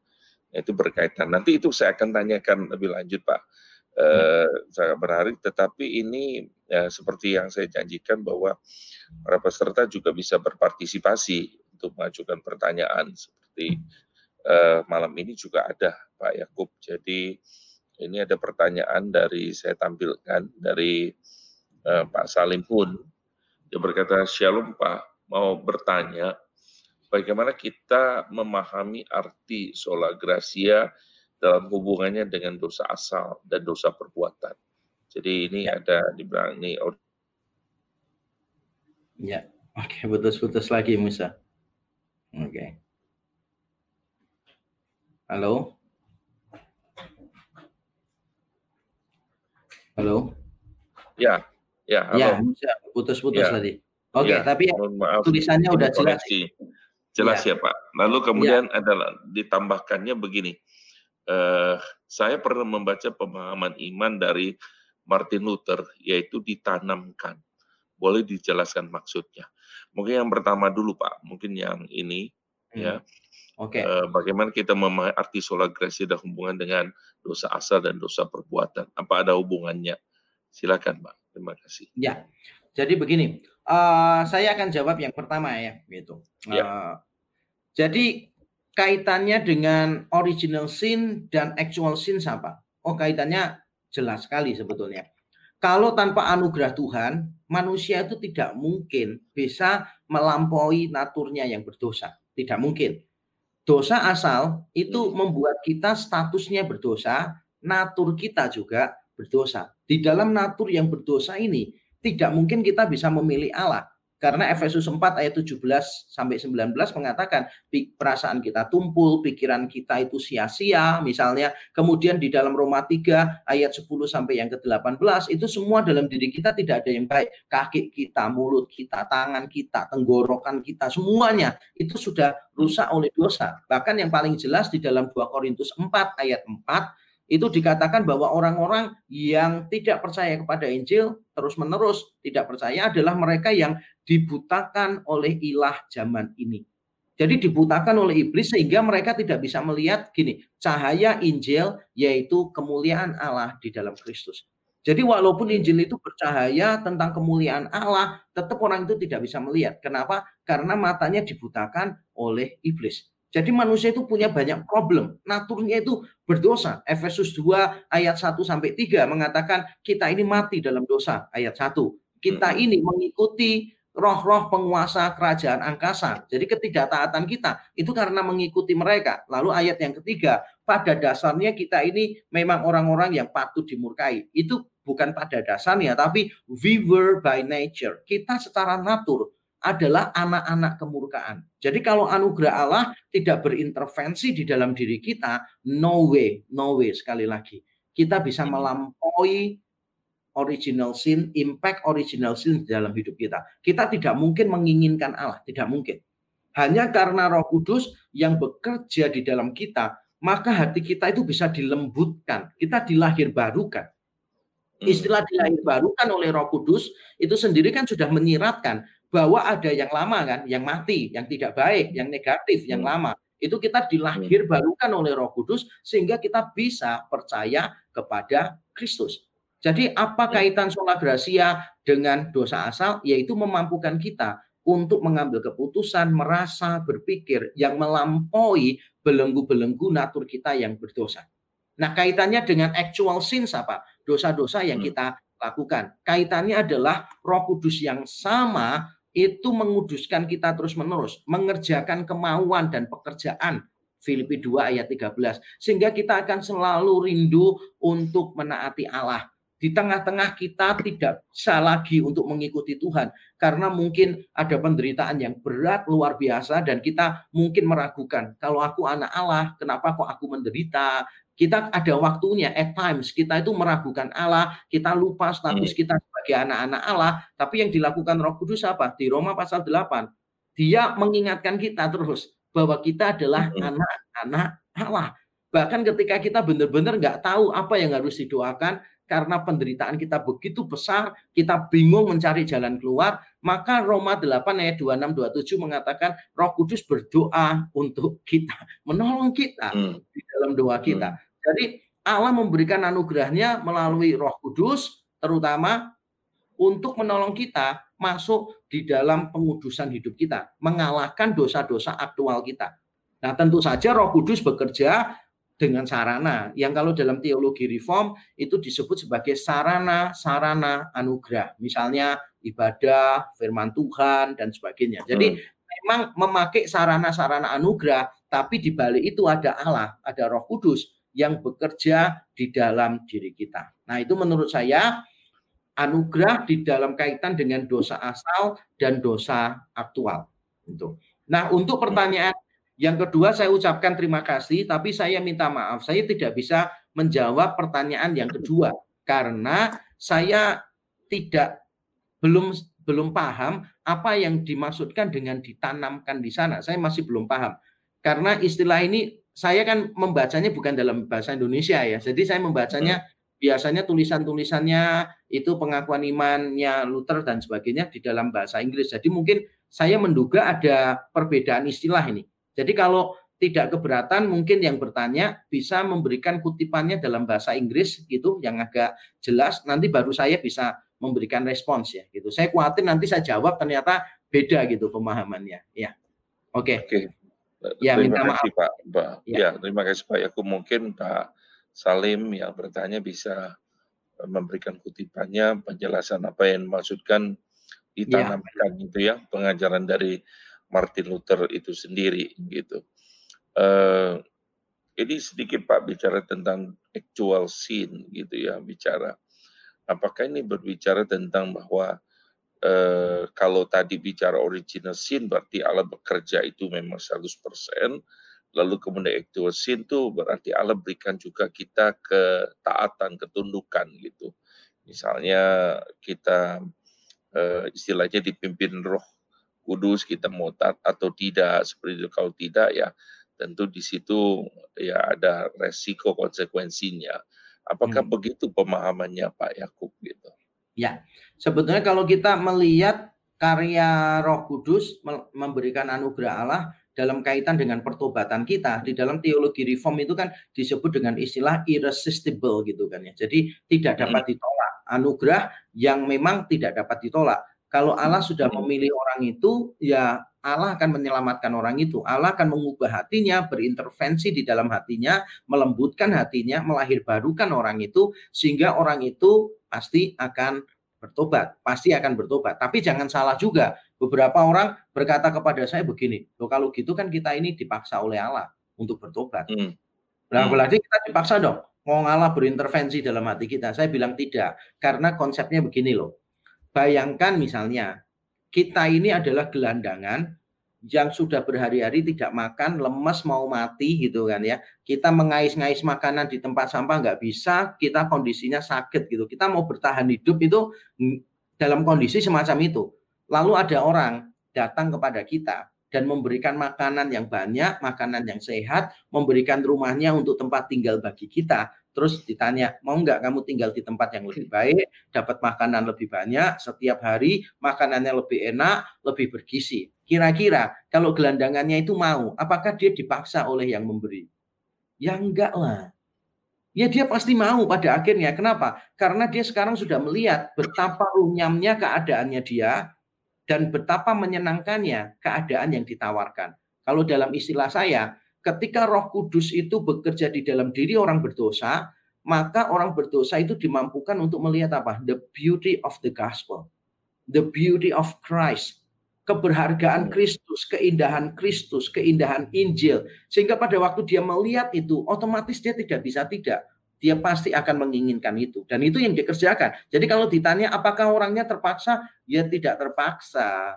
Itu berkaitan. Nanti itu saya akan tanyakan lebih lanjut Pak eh, sangat berharap. Tetapi ini ya, seperti yang saya janjikan bahwa para peserta juga bisa berpartisipasi untuk mengajukan pertanyaan seperti eh, malam ini juga ada Pak Yakub. Jadi ini ada pertanyaan dari saya tampilkan dari eh, Pak Salim pun dia berkata Shalom Pak mau bertanya bagaimana kita memahami arti sola gracia dalam hubungannya dengan dosa asal dan dosa perbuatan. Jadi ini ya. ada di belakang ini. Ya, oke, okay, putus-putus lagi Musa. Oke. Okay. Halo. Halo. Ya, ya, halo. Ya, Musa, putus-putus ya. tadi. Oke, okay, ya, tapi maaf, tulisannya udah jelas. Jelas ya. ya, Pak. Lalu kemudian ya. adalah ditambahkannya begini eh, saya pernah membaca pemahaman iman dari Martin Luther, yaitu ditanamkan. Boleh dijelaskan maksudnya. Mungkin yang pertama dulu Pak, mungkin yang ini hmm. ya. Oke. Okay. Eh, bagaimana kita memahami arti sola gracia dan hubungan dengan dosa asal dan dosa perbuatan? Apa ada hubungannya? Silakan Pak. Terima kasih. Ya. Jadi begini, uh, saya akan jawab yang pertama ya, gitu. Uh, ya. Eh, jadi kaitannya dengan original sin dan actual sin apa? Oh, kaitannya jelas sekali sebetulnya. Kalau tanpa anugerah Tuhan, manusia itu tidak mungkin bisa melampaui naturnya yang berdosa. Tidak mungkin. Dosa asal itu hmm. membuat kita statusnya berdosa, natur kita juga berdosa. Di dalam natur yang berdosa ini, tidak mungkin kita bisa memilih Allah. Karena Efesus 4 ayat 17 sampai 19 mengatakan perasaan kita tumpul, pikiran kita itu sia-sia misalnya. Kemudian di dalam Roma 3 ayat 10 sampai yang ke-18 itu semua dalam diri kita tidak ada yang baik. Kaki kita, mulut kita, tangan kita, tenggorokan kita, semuanya itu sudah rusak oleh dosa. Bahkan yang paling jelas di dalam 2 Korintus 4 ayat 4 itu dikatakan bahwa orang-orang yang tidak percaya kepada Injil terus-menerus tidak percaya adalah mereka yang dibutakan oleh ilah zaman ini. Jadi dibutakan oleh iblis sehingga mereka tidak bisa melihat gini, cahaya Injil yaitu kemuliaan Allah di dalam Kristus. Jadi walaupun Injil itu bercahaya tentang kemuliaan Allah, tetap orang itu tidak bisa melihat. Kenapa? Karena matanya dibutakan oleh iblis. Jadi manusia itu punya banyak problem. Naturnya itu berdosa. Efesus 2 ayat 1 sampai 3 mengatakan kita ini mati dalam dosa. Ayat 1. Kita ini mengikuti roh-roh penguasa kerajaan angkasa. Jadi ketidaktaatan kita itu karena mengikuti mereka. Lalu ayat yang ketiga, pada dasarnya kita ini memang orang-orang yang patut dimurkai. Itu bukan pada dasarnya, tapi we were by nature. Kita secara natur adalah anak-anak kemurkaan. Jadi kalau anugerah Allah tidak berintervensi di dalam diri kita, no way, no way sekali lagi. Kita bisa hmm. melampaui original sin, impact original sin di dalam hidup kita. Kita tidak mungkin menginginkan Allah, tidak mungkin. Hanya karena Roh Kudus yang bekerja di dalam kita, maka hati kita itu bisa dilembutkan. Kita dilahir barukan. Hmm. Istilah dilahir barukan oleh Roh Kudus itu sendiri kan sudah menyiratkan bahwa ada yang lama kan, yang mati, yang tidak baik, yang negatif, yang hmm. lama. Itu kita dilahir hmm. barukan oleh Roh Kudus sehingga kita bisa percaya kepada Kristus. Jadi apa hmm. kaitan sola gracia dengan dosa asal? Yaitu memampukan kita untuk mengambil keputusan, merasa, berpikir yang melampaui belenggu-belenggu natur kita yang berdosa. Nah, kaitannya dengan actual sins apa? Dosa-dosa yang kita lakukan. Kaitannya adalah Roh Kudus yang sama itu menguduskan kita terus-menerus, mengerjakan kemauan dan pekerjaan. Filipi 2 ayat 13. Sehingga kita akan selalu rindu untuk menaati Allah. Di tengah-tengah kita tidak bisa lagi untuk mengikuti Tuhan. Karena mungkin ada penderitaan yang berat, luar biasa. Dan kita mungkin meragukan. Kalau aku anak Allah, kenapa kok aku menderita? Kita ada waktunya, at times kita itu meragukan Allah, kita lupa status hmm. kita sebagai anak-anak Allah, tapi yang dilakukan Roh Kudus apa? Di Roma pasal 8, dia mengingatkan kita terus bahwa kita adalah anak-anak Allah. Bahkan ketika kita benar-benar nggak tahu apa yang harus didoakan, karena penderitaan kita begitu besar, kita bingung mencari jalan keluar, maka Roma 8 ayat 26 27 mengatakan Roh Kudus berdoa untuk kita, menolong kita hmm. di dalam doa kita. Hmm. Jadi Allah memberikan anugerahnya melalui Roh Kudus terutama untuk menolong kita masuk di dalam pengudusan hidup kita, mengalahkan dosa-dosa aktual kita. Nah, tentu saja Roh Kudus bekerja dengan sarana yang kalau dalam teologi reform itu disebut sebagai sarana-sarana anugerah. Misalnya ibadah, firman Tuhan dan sebagainya. Jadi hmm. memang memakai sarana-sarana anugerah, tapi di balik itu ada Allah, ada Roh Kudus yang bekerja di dalam diri kita. Nah, itu menurut saya anugerah di dalam kaitan dengan dosa asal dan dosa aktual. Itu. Nah, untuk pertanyaan yang kedua saya ucapkan terima kasih, tapi saya minta maaf, saya tidak bisa menjawab pertanyaan yang kedua karena saya tidak belum belum paham apa yang dimaksudkan dengan ditanamkan di sana. Saya masih belum paham. Karena istilah ini saya kan membacanya bukan dalam bahasa Indonesia ya. Jadi saya membacanya. Biasanya tulisan-tulisannya itu pengakuan imannya Luther dan sebagainya di dalam bahasa Inggris. Jadi mungkin saya menduga ada perbedaan istilah ini. Jadi kalau tidak keberatan mungkin yang bertanya bisa memberikan kutipannya dalam bahasa Inggris gitu yang agak jelas nanti baru saya bisa memberikan respons ya gitu. Saya khawatir nanti saya jawab ternyata beda gitu pemahamannya. Ya. Oke. Okay. Oke. Okay. Ya, terima minta kasih maaf. Pak. Pak. Ya. ya, terima kasih Pak Yaku. Mungkin Pak Salim yang bertanya bisa memberikan kutipannya penjelasan apa yang dimaksudkan ditanamkan ya. itu ya pengajaran dari Martin Luther itu sendiri gitu. Uh, ini sedikit Pak bicara tentang actual sin gitu ya bicara. Apakah ini berbicara tentang bahwa uh, kalau tadi bicara original sin berarti Allah bekerja itu memang 100%, lalu kemudian actual sin itu berarti Allah berikan juga kita ketaatan, ketundukan gitu. Misalnya kita uh, istilahnya dipimpin roh kudus kita mau taat atau tidak seperti itu kalau tidak ya tentu di situ ya ada resiko konsekuensinya apakah hmm. begitu pemahamannya Pak Yakub gitu ya sebetulnya kalau kita melihat karya Roh Kudus memberikan anugerah Allah dalam kaitan dengan pertobatan kita di dalam teologi reform itu kan disebut dengan istilah irresistible gitu kan ya. Jadi tidak dapat ditolak. Anugerah yang memang tidak dapat ditolak. Kalau Allah sudah memilih orang itu, ya Allah akan menyelamatkan orang itu. Allah akan mengubah hatinya, berintervensi di dalam hatinya, melembutkan hatinya, melahirbarukan orang itu, sehingga orang itu pasti akan bertobat, pasti akan bertobat. Tapi jangan salah juga, beberapa orang berkata kepada saya begini, loh kalau gitu kan kita ini dipaksa oleh Allah untuk bertobat. Hmm. Nah, apalagi kita dipaksa dong, mau Allah berintervensi dalam hati kita. Saya bilang tidak, karena konsepnya begini loh Bayangkan misalnya kita ini adalah gelandangan yang sudah berhari-hari tidak makan, lemes mau mati gitu kan ya. Kita mengais-ngais makanan di tempat sampah nggak bisa, kita kondisinya sakit gitu. Kita mau bertahan hidup itu dalam kondisi semacam itu. Lalu ada orang datang kepada kita dan memberikan makanan yang banyak, makanan yang sehat, memberikan rumahnya untuk tempat tinggal bagi kita terus ditanya mau nggak kamu tinggal di tempat yang lebih baik, dapat makanan lebih banyak setiap hari, makanannya lebih enak, lebih bergizi. Kira-kira kalau gelandangannya itu mau, apakah dia dipaksa oleh yang memberi? Ya enggak lah. Ya dia pasti mau pada akhirnya. Kenapa? Karena dia sekarang sudah melihat betapa runyamnya keadaannya dia dan betapa menyenangkannya keadaan yang ditawarkan. Kalau dalam istilah saya, ketika Roh Kudus itu bekerja di dalam diri orang berdosa, maka orang berdosa itu dimampukan untuk melihat apa? The beauty of the gospel. The beauty of Christ. Keberhargaan Kristus, keindahan Kristus, keindahan Injil. Sehingga pada waktu dia melihat itu, otomatis dia tidak bisa tidak. Dia pasti akan menginginkan itu. Dan itu yang dikerjakan. Jadi kalau ditanya apakah orangnya terpaksa? Ya tidak terpaksa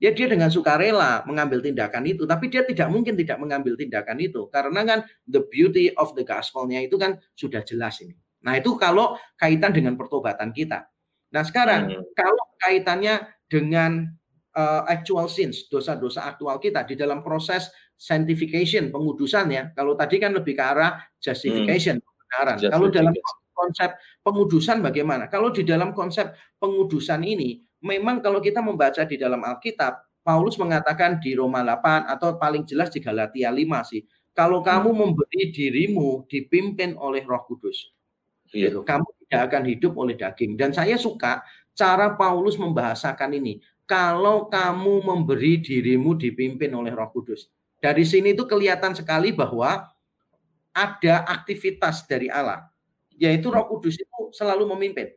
ya dia dengan sukarela mengambil tindakan itu, tapi dia tidak mungkin tidak mengambil tindakan itu karena kan the beauty of the gospel-nya itu kan sudah jelas ini. Nah, itu kalau kaitan dengan pertobatan kita. Nah, sekarang hmm. kalau kaitannya dengan uh, actual sins, dosa-dosa aktual kita di dalam proses sanctification, pengudusan ya. Kalau tadi kan lebih ke arah justification, hmm. Kebenaran. Kalau dalam konsep pengudusan bagaimana? Kalau di dalam konsep pengudusan ini memang kalau kita membaca di dalam Alkitab, Paulus mengatakan di Roma 8 atau paling jelas di Galatia 5 sih. Kalau kamu hmm. memberi dirimu dipimpin oleh Roh Kudus, iya. gitu, kamu tidak akan hidup oleh daging. Dan saya suka cara Paulus membahasakan ini. Kalau kamu memberi dirimu dipimpin oleh Roh Kudus. Dari sini itu kelihatan sekali bahwa ada aktivitas dari Allah, yaitu Roh Kudus itu selalu memimpin.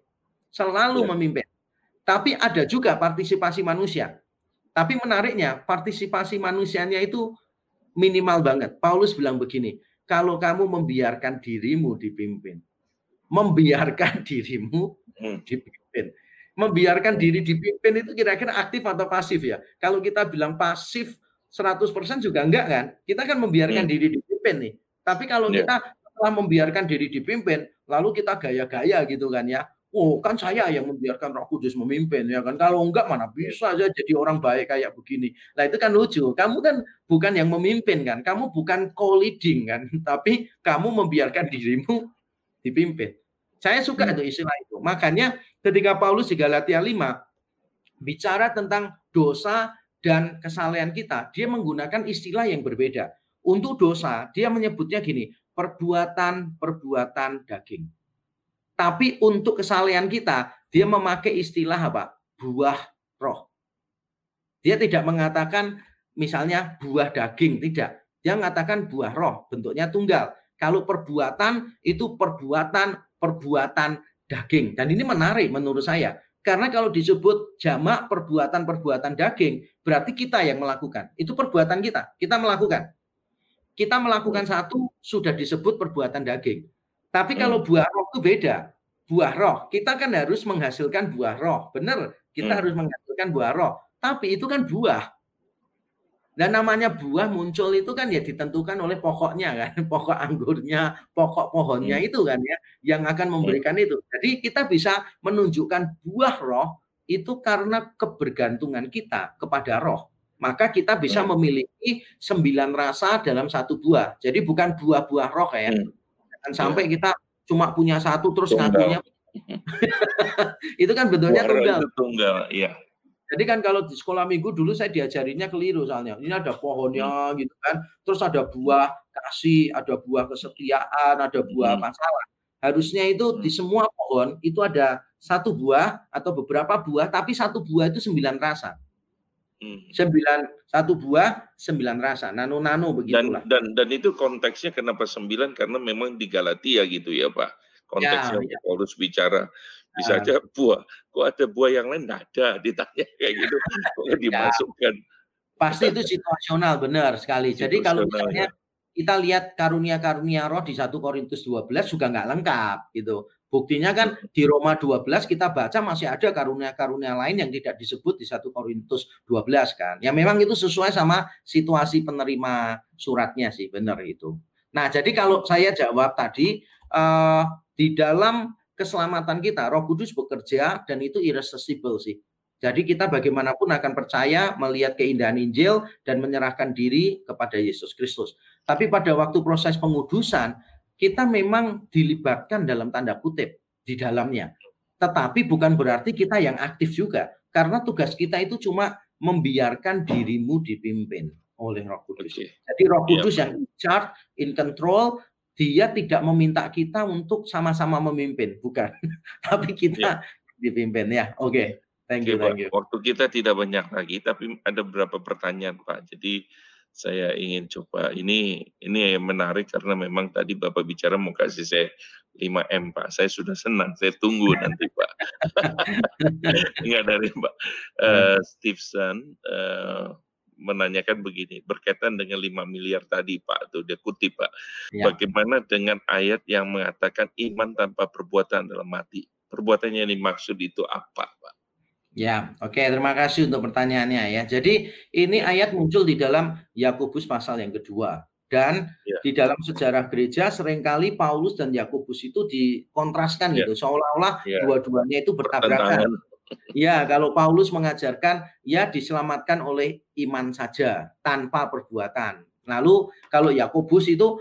Selalu ya. memimpin. Tapi ada juga partisipasi manusia. Tapi menariknya, partisipasi manusianya itu minimal banget. Paulus bilang begini, kalau kamu membiarkan dirimu dipimpin, membiarkan dirimu hmm. dipimpin. Membiarkan diri dipimpin itu kira-kira aktif atau pasif ya? Kalau kita bilang pasif 100% juga enggak kan? Kita kan membiarkan hmm. diri dipimpin nih. Tapi kalau yeah. kita setelah membiarkan diri dipimpin, lalu kita gaya-gaya gitu kan ya, Oh, kan saya yang membiarkan Roh Kudus memimpin ya kan. Kalau enggak mana bisa aja jadi orang baik kayak begini. Nah, itu kan lucu. Kamu kan bukan yang memimpin kan. Kamu bukan co-leading kan, tapi kamu membiarkan dirimu dipimpin. Saya suka hmm. itu istilah itu. Makanya ketika Paulus di Galatia 5 bicara tentang dosa dan kesalahan kita, dia menggunakan istilah yang berbeda. Untuk dosa, dia menyebutnya gini, perbuatan-perbuatan daging tapi untuk kesalehan kita, dia memakai istilah apa? Buah roh. Dia tidak mengatakan misalnya buah daging, tidak. Dia mengatakan buah roh, bentuknya tunggal. Kalau perbuatan itu perbuatan perbuatan daging. Dan ini menarik menurut saya. Karena kalau disebut jamak perbuatan-perbuatan daging, berarti kita yang melakukan. Itu perbuatan kita. Kita melakukan. Kita melakukan satu sudah disebut perbuatan daging. Tapi kalau hmm. buah roh itu beda. Buah roh, kita kan harus menghasilkan buah roh. Benar, kita hmm. harus menghasilkan buah roh. Tapi itu kan buah. Dan namanya buah muncul itu kan ya ditentukan oleh pokoknya kan, pokok anggurnya, pokok pohonnya hmm. itu kan ya, yang akan hmm. memberikan hmm. itu. Jadi kita bisa menunjukkan buah roh itu karena kebergantungan kita kepada roh. Maka kita bisa hmm. memiliki sembilan rasa dalam satu buah. Jadi bukan buah-buah roh ya. Hmm. Dan sampai kita cuma punya satu terus ngakunya itu kan bentuknya tunggal. tunggal, iya. Jadi kan kalau di sekolah minggu dulu saya diajarinya keliru soalnya. Ini ada pohonnya hmm. gitu kan. Terus ada buah kasih, ada buah kesetiaan, ada buah hmm. masalah. Harusnya itu hmm. di semua pohon itu ada satu buah atau beberapa buah, tapi satu buah itu sembilan rasa. Hmm. Sembilan satu buah sembilan rasa, nano-nano begitu Dan, dan dan itu konteksnya kenapa sembilan karena memang di Galatia gitu ya Pak. Konteksnya ya, ya. Paulus bicara bisa aja buah, kok ada buah yang lain nggak ada, ditanya kayak gitu, kok ya. dimasukkan. Pasti itu situasional, benar sekali. Jadi kalau misalnya ya. kita lihat karunia-karunia roh di 1 Korintus 12 juga nggak lengkap gitu. Buktinya kan di Roma 12 kita baca masih ada karunia-karunia lain yang tidak disebut di 1 Korintus 12 kan. Ya memang itu sesuai sama situasi penerima suratnya sih, benar itu. Nah, jadi kalau saya jawab tadi uh, di dalam keselamatan kita. Roh Kudus bekerja dan itu irresistible sih. Jadi kita bagaimanapun akan percaya melihat keindahan Injil dan menyerahkan diri kepada Yesus Kristus. Tapi pada waktu proses pengudusan, kita memang dilibatkan dalam tanda kutip di dalamnya. Tetapi bukan berarti kita yang aktif juga. Karena tugas kita itu cuma membiarkan dirimu dipimpin oleh Roh Kudus. Jadi Roh Kudus yeah. yang in charge, in control, dia tidak meminta kita untuk sama-sama memimpin, bukan. tapi kita ya. dipimpin ya. Oke. Okay. Thank you, thank you. Waktu kita tidak banyak lagi, tapi ada beberapa pertanyaan, Pak. Jadi saya ingin coba ini ini yang menarik karena memang tadi Bapak bicara mau kasih saya 5M Pak. Saya sudah senang, saya tunggu nanti Pak. Enggak dari Pak uh, Stevenson uh, menanyakan begini, berkaitan dengan 5 miliar tadi Pak, tuh dia kutip Pak. Ya. Bagaimana dengan ayat yang mengatakan iman tanpa perbuatan dalam mati? Perbuatannya yang dimaksud itu apa Pak? Ya, oke, okay, terima kasih untuk pertanyaannya ya. Jadi ini ayat muncul di dalam Yakobus pasal yang kedua. Dan ya. di dalam sejarah gereja sering kali Paulus dan Yakobus itu dikontraskan ya. gitu, seolah-olah ya. dua-duanya itu bertabrakan. Ya, kalau Paulus mengajarkan ya diselamatkan oleh iman saja tanpa perbuatan. Lalu kalau Yakobus itu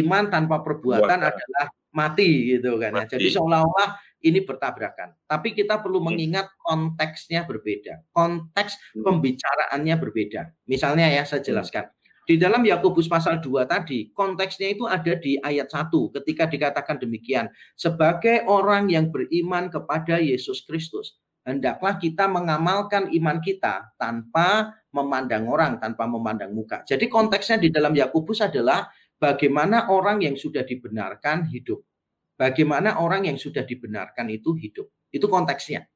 iman tanpa perbuatan Buatan. adalah mati gitu kan ya. Jadi seolah-olah ini bertabrakan. Tapi kita perlu hmm. mengingat konteksnya berbeda. Konteks hmm. pembicaraannya berbeda. Misalnya ya saya hmm. jelaskan. Di dalam Yakobus pasal 2 tadi, konteksnya itu ada di ayat 1 ketika dikatakan demikian. Sebagai orang yang beriman kepada Yesus Kristus, hendaklah kita mengamalkan iman kita tanpa memandang orang, tanpa memandang muka. Jadi konteksnya di dalam Yakobus adalah bagaimana orang yang sudah dibenarkan hidup. Bagaimana orang yang sudah dibenarkan itu hidup. Itu konteksnya.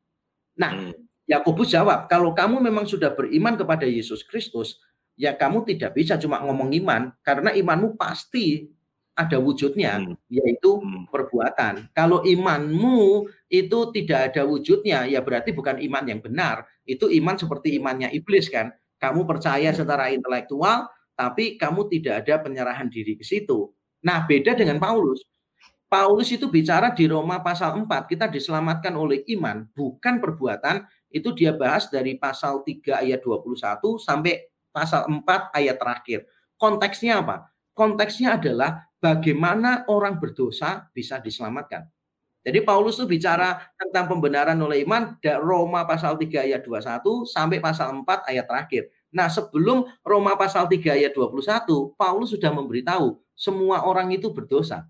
Nah, hmm. Yakobus jawab, kalau kamu memang sudah beriman kepada Yesus Kristus, ya kamu tidak bisa cuma ngomong iman, karena imanmu pasti ada wujudnya, hmm. yaitu hmm. perbuatan. Kalau imanmu itu tidak ada wujudnya, ya berarti bukan iman yang benar. Itu iman seperti imannya iblis kan. Kamu percaya secara intelektual, tapi kamu tidak ada penyerahan diri ke situ. Nah, beda dengan Paulus. Paulus itu bicara di Roma pasal 4, kita diselamatkan oleh iman, bukan perbuatan. Itu dia bahas dari pasal 3 ayat 21 sampai pasal 4 ayat terakhir. Konteksnya apa? Konteksnya adalah bagaimana orang berdosa bisa diselamatkan. Jadi Paulus itu bicara tentang pembenaran oleh iman dari Roma pasal 3 ayat 21 sampai pasal 4 ayat terakhir. Nah, sebelum Roma pasal 3 ayat 21, Paulus sudah memberitahu semua orang itu berdosa.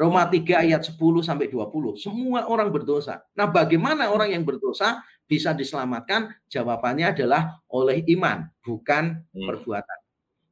Roma 3 ayat 10 sampai 20, semua orang berdosa. Nah, bagaimana orang yang berdosa bisa diselamatkan? Jawabannya adalah oleh iman, bukan hmm. perbuatan.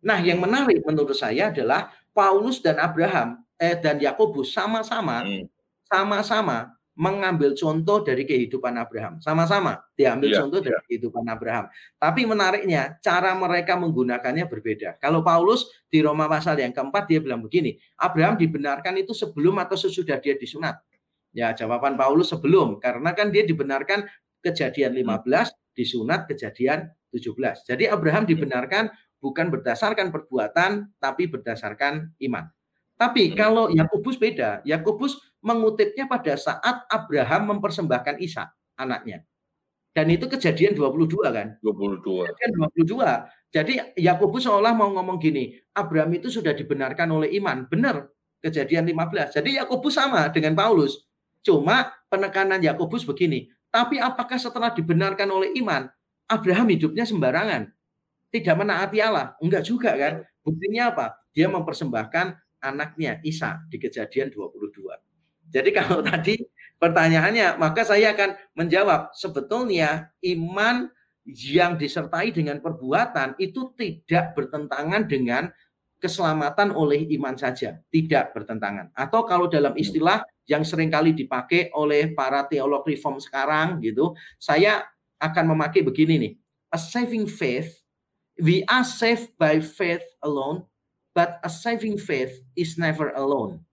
Nah, yang menarik menurut saya adalah Paulus dan Abraham eh dan Yakobus sama-sama hmm. sama-sama mengambil contoh dari kehidupan Abraham. Sama-sama diambil yeah, contoh dari yeah. kehidupan Abraham. Tapi menariknya cara mereka menggunakannya berbeda. Kalau Paulus di Roma pasal yang keempat dia bilang begini, Abraham dibenarkan itu sebelum atau sesudah dia disunat. Ya jawaban Paulus sebelum karena kan dia dibenarkan kejadian 15 hmm. disunat kejadian 17. Jadi Abraham dibenarkan bukan berdasarkan perbuatan tapi berdasarkan iman. Tapi hmm. kalau Yakobus beda, Yakobus mengutipnya pada saat Abraham mempersembahkan Isa anaknya. Dan itu kejadian 22 kan? 22. Kejadian 22. Jadi Yakobus seolah mau ngomong gini, Abraham itu sudah dibenarkan oleh iman. Benar, kejadian 15. Jadi Yakobus sama dengan Paulus. Cuma penekanan Yakobus begini, tapi apakah setelah dibenarkan oleh iman, Abraham hidupnya sembarangan? Tidak menaati Allah? Enggak juga kan? Buktinya apa? Dia mempersembahkan anaknya Isa di kejadian 22. Jadi kalau tadi pertanyaannya, maka saya akan menjawab sebetulnya iman yang disertai dengan perbuatan itu tidak bertentangan dengan keselamatan oleh iman saja, tidak bertentangan. Atau kalau dalam istilah yang sering kali dipakai oleh para teolog reform sekarang gitu, saya akan memakai begini nih. A saving faith, we are saved by faith alone, But a saving faith is never alone.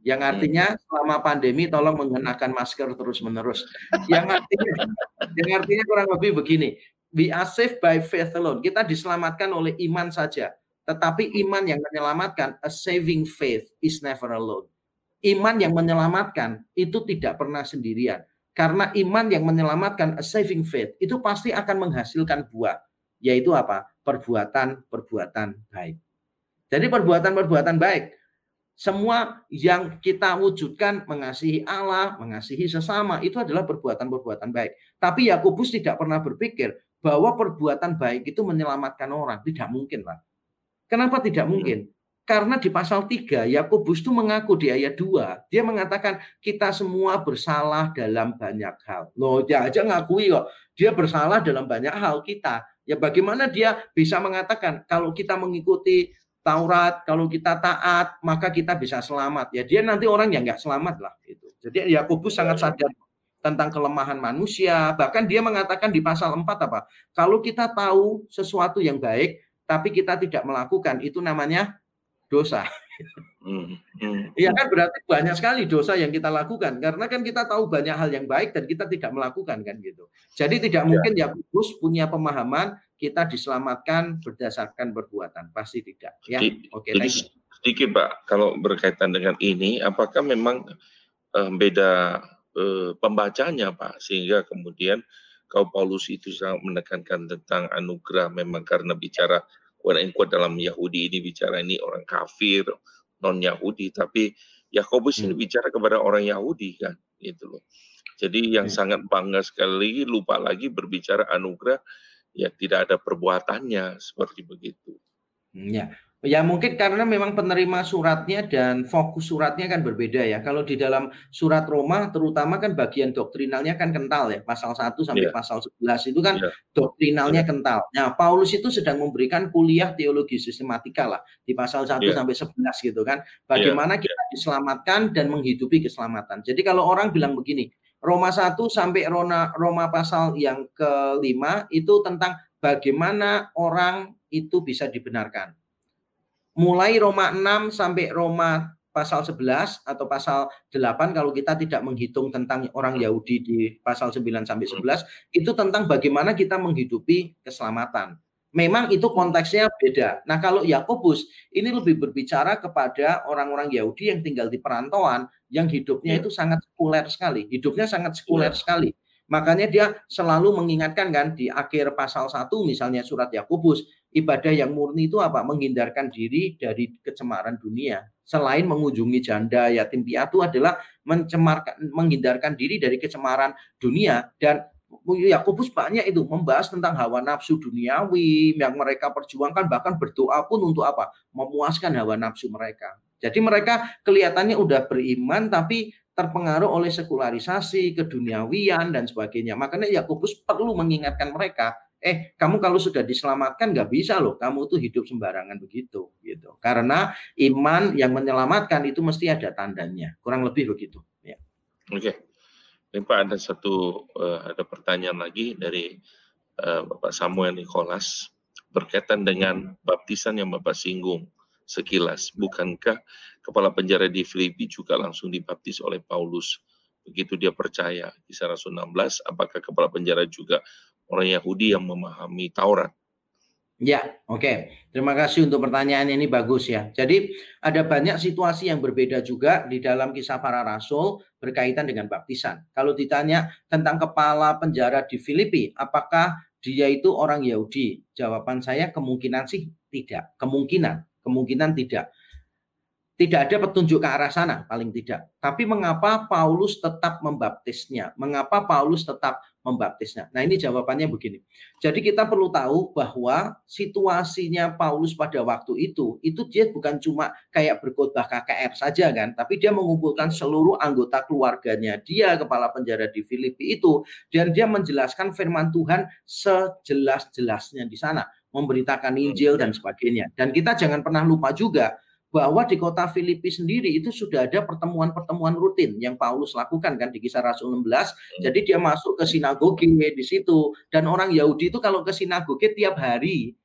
Yang artinya hmm. selama pandemi tolong mengenakan masker terus-menerus. Yang artinya yang artinya kurang lebih begini. We are saved by faith alone. Kita diselamatkan oleh iman saja. Tetapi iman yang menyelamatkan, a saving faith is never alone. Iman yang menyelamatkan itu tidak pernah sendirian. Karena iman yang menyelamatkan, a saving faith, itu pasti akan menghasilkan buah. Yaitu apa? Perbuatan-perbuatan baik. Jadi perbuatan-perbuatan baik. Semua yang kita wujudkan mengasihi Allah, mengasihi sesama itu adalah perbuatan-perbuatan baik. Tapi Yakobus tidak pernah berpikir bahwa perbuatan baik itu menyelamatkan orang. Tidak mungkin, Pak. Kenapa tidak hmm. mungkin? Karena di pasal 3 Yakobus itu mengaku di ayat 2, dia mengatakan kita semua bersalah dalam banyak hal. Loh, dia aja ngakui kok. Dia bersalah dalam banyak hal kita. Ya bagaimana dia bisa mengatakan kalau kita mengikuti Taurat, kalau kita taat, maka kita bisa selamat. Ya dia nanti orang yang nggak selamat lah. Itu. Jadi Yakobus sangat iya. sadar tentang kelemahan manusia. Bahkan dia mengatakan di pasal 4 apa? Kalau kita tahu sesuatu yang baik, tapi kita tidak melakukan, itu namanya dosa. Hmm, hmm. Iya kan berarti banyak sekali dosa yang kita lakukan karena kan kita tahu banyak hal yang baik dan kita tidak melakukan kan gitu. Jadi tidak ya. mungkin Yakobus punya pemahaman kita diselamatkan berdasarkan perbuatan pasti tidak ya. Oke, okay, sedikit Pak kalau berkaitan dengan ini apakah memang uh, beda uh, pembacanya Pak sehingga kemudian kau Paulus itu sangat menekankan tentang anugerah memang karena bicara kuat kuat dalam Yahudi ini bicara ini orang kafir non Yahudi tapi Yakobus ini hmm. bicara kepada orang Yahudi kan gitu loh. Jadi yang hmm. sangat bangga sekali lupa lagi berbicara anugerah ya tidak ada perbuatannya seperti begitu. Hmm, ya, Ya mungkin karena memang penerima suratnya dan fokus suratnya kan berbeda ya. Kalau di dalam surat Roma terutama kan bagian doktrinalnya kan kental ya. Pasal 1 sampai yeah. pasal 11 itu kan yeah. doktrinalnya yeah. kental. Nah, Paulus itu sedang memberikan kuliah teologi sistematika lah di pasal 1 yeah. sampai 11 gitu kan. Bagaimana yeah. kita diselamatkan dan menghidupi keselamatan. Jadi kalau orang bilang begini, Roma 1 sampai Roma, Roma pasal yang kelima itu tentang bagaimana orang itu bisa dibenarkan mulai Roma 6 sampai Roma pasal 11 atau pasal 8 kalau kita tidak menghitung tentang orang Yahudi di pasal 9 sampai 11 itu tentang bagaimana kita menghidupi keselamatan. Memang itu konteksnya beda. Nah, kalau Yakobus ini lebih berbicara kepada orang-orang Yahudi yang tinggal di perantauan yang hidupnya ya. itu sangat sekuler sekali. Hidupnya sangat sekuler ya. sekali. Makanya dia selalu mengingatkan kan di akhir pasal 1 misalnya surat Yakobus ibadah yang murni itu apa? Menghindarkan diri dari kecemaran dunia. Selain mengunjungi janda, yatim piatu adalah mencemarkan, menghindarkan diri dari kecemaran dunia dan Yakobus banyak itu membahas tentang hawa nafsu duniawi yang mereka perjuangkan bahkan berdoa pun untuk apa? Memuaskan hawa nafsu mereka. Jadi mereka kelihatannya udah beriman tapi terpengaruh oleh sekularisasi, keduniawian dan sebagainya. Makanya Yakobus perlu mengingatkan mereka eh kamu kalau sudah diselamatkan nggak bisa loh kamu tuh hidup sembarangan begitu gitu karena iman yang menyelamatkan itu mesti ada tandanya kurang lebih begitu ya oke Ini Pak ada satu uh, ada pertanyaan lagi dari uh, Bapak Samuel Nicholas berkaitan dengan baptisan yang Bapak singgung sekilas. Bukankah kepala penjara di Filipi juga langsung dibaptis oleh Paulus? Begitu dia percaya. Kisah Rasul 16, apakah kepala penjara juga orang Yahudi yang memahami Taurat? Ya, oke. Okay. Terima kasih untuk pertanyaan ini bagus ya. Jadi ada banyak situasi yang berbeda juga di dalam kisah para rasul berkaitan dengan baptisan. Kalau ditanya tentang kepala penjara di Filipi, apakah dia itu orang Yahudi? Jawaban saya kemungkinan sih tidak. Kemungkinan, kemungkinan tidak. Tidak ada petunjuk ke arah sana, paling tidak. Tapi mengapa Paulus tetap membaptisnya? Mengapa Paulus tetap membaptisnya? Nah ini jawabannya begini. Jadi kita perlu tahu bahwa situasinya Paulus pada waktu itu, itu dia bukan cuma kayak berkhotbah KKR saja kan, tapi dia mengumpulkan seluruh anggota keluarganya. Dia kepala penjara di Filipi itu, dan dia menjelaskan firman Tuhan sejelas-jelasnya di sana. Memberitakan Injil dan sebagainya. Dan kita jangan pernah lupa juga, bahwa di kota Filipi sendiri itu sudah ada pertemuan-pertemuan rutin yang Paulus lakukan kan di kisah Rasul 16. Hmm. Jadi dia masuk ke sinagoge di situ dan orang Yahudi itu kalau ke sinagoge tiap hari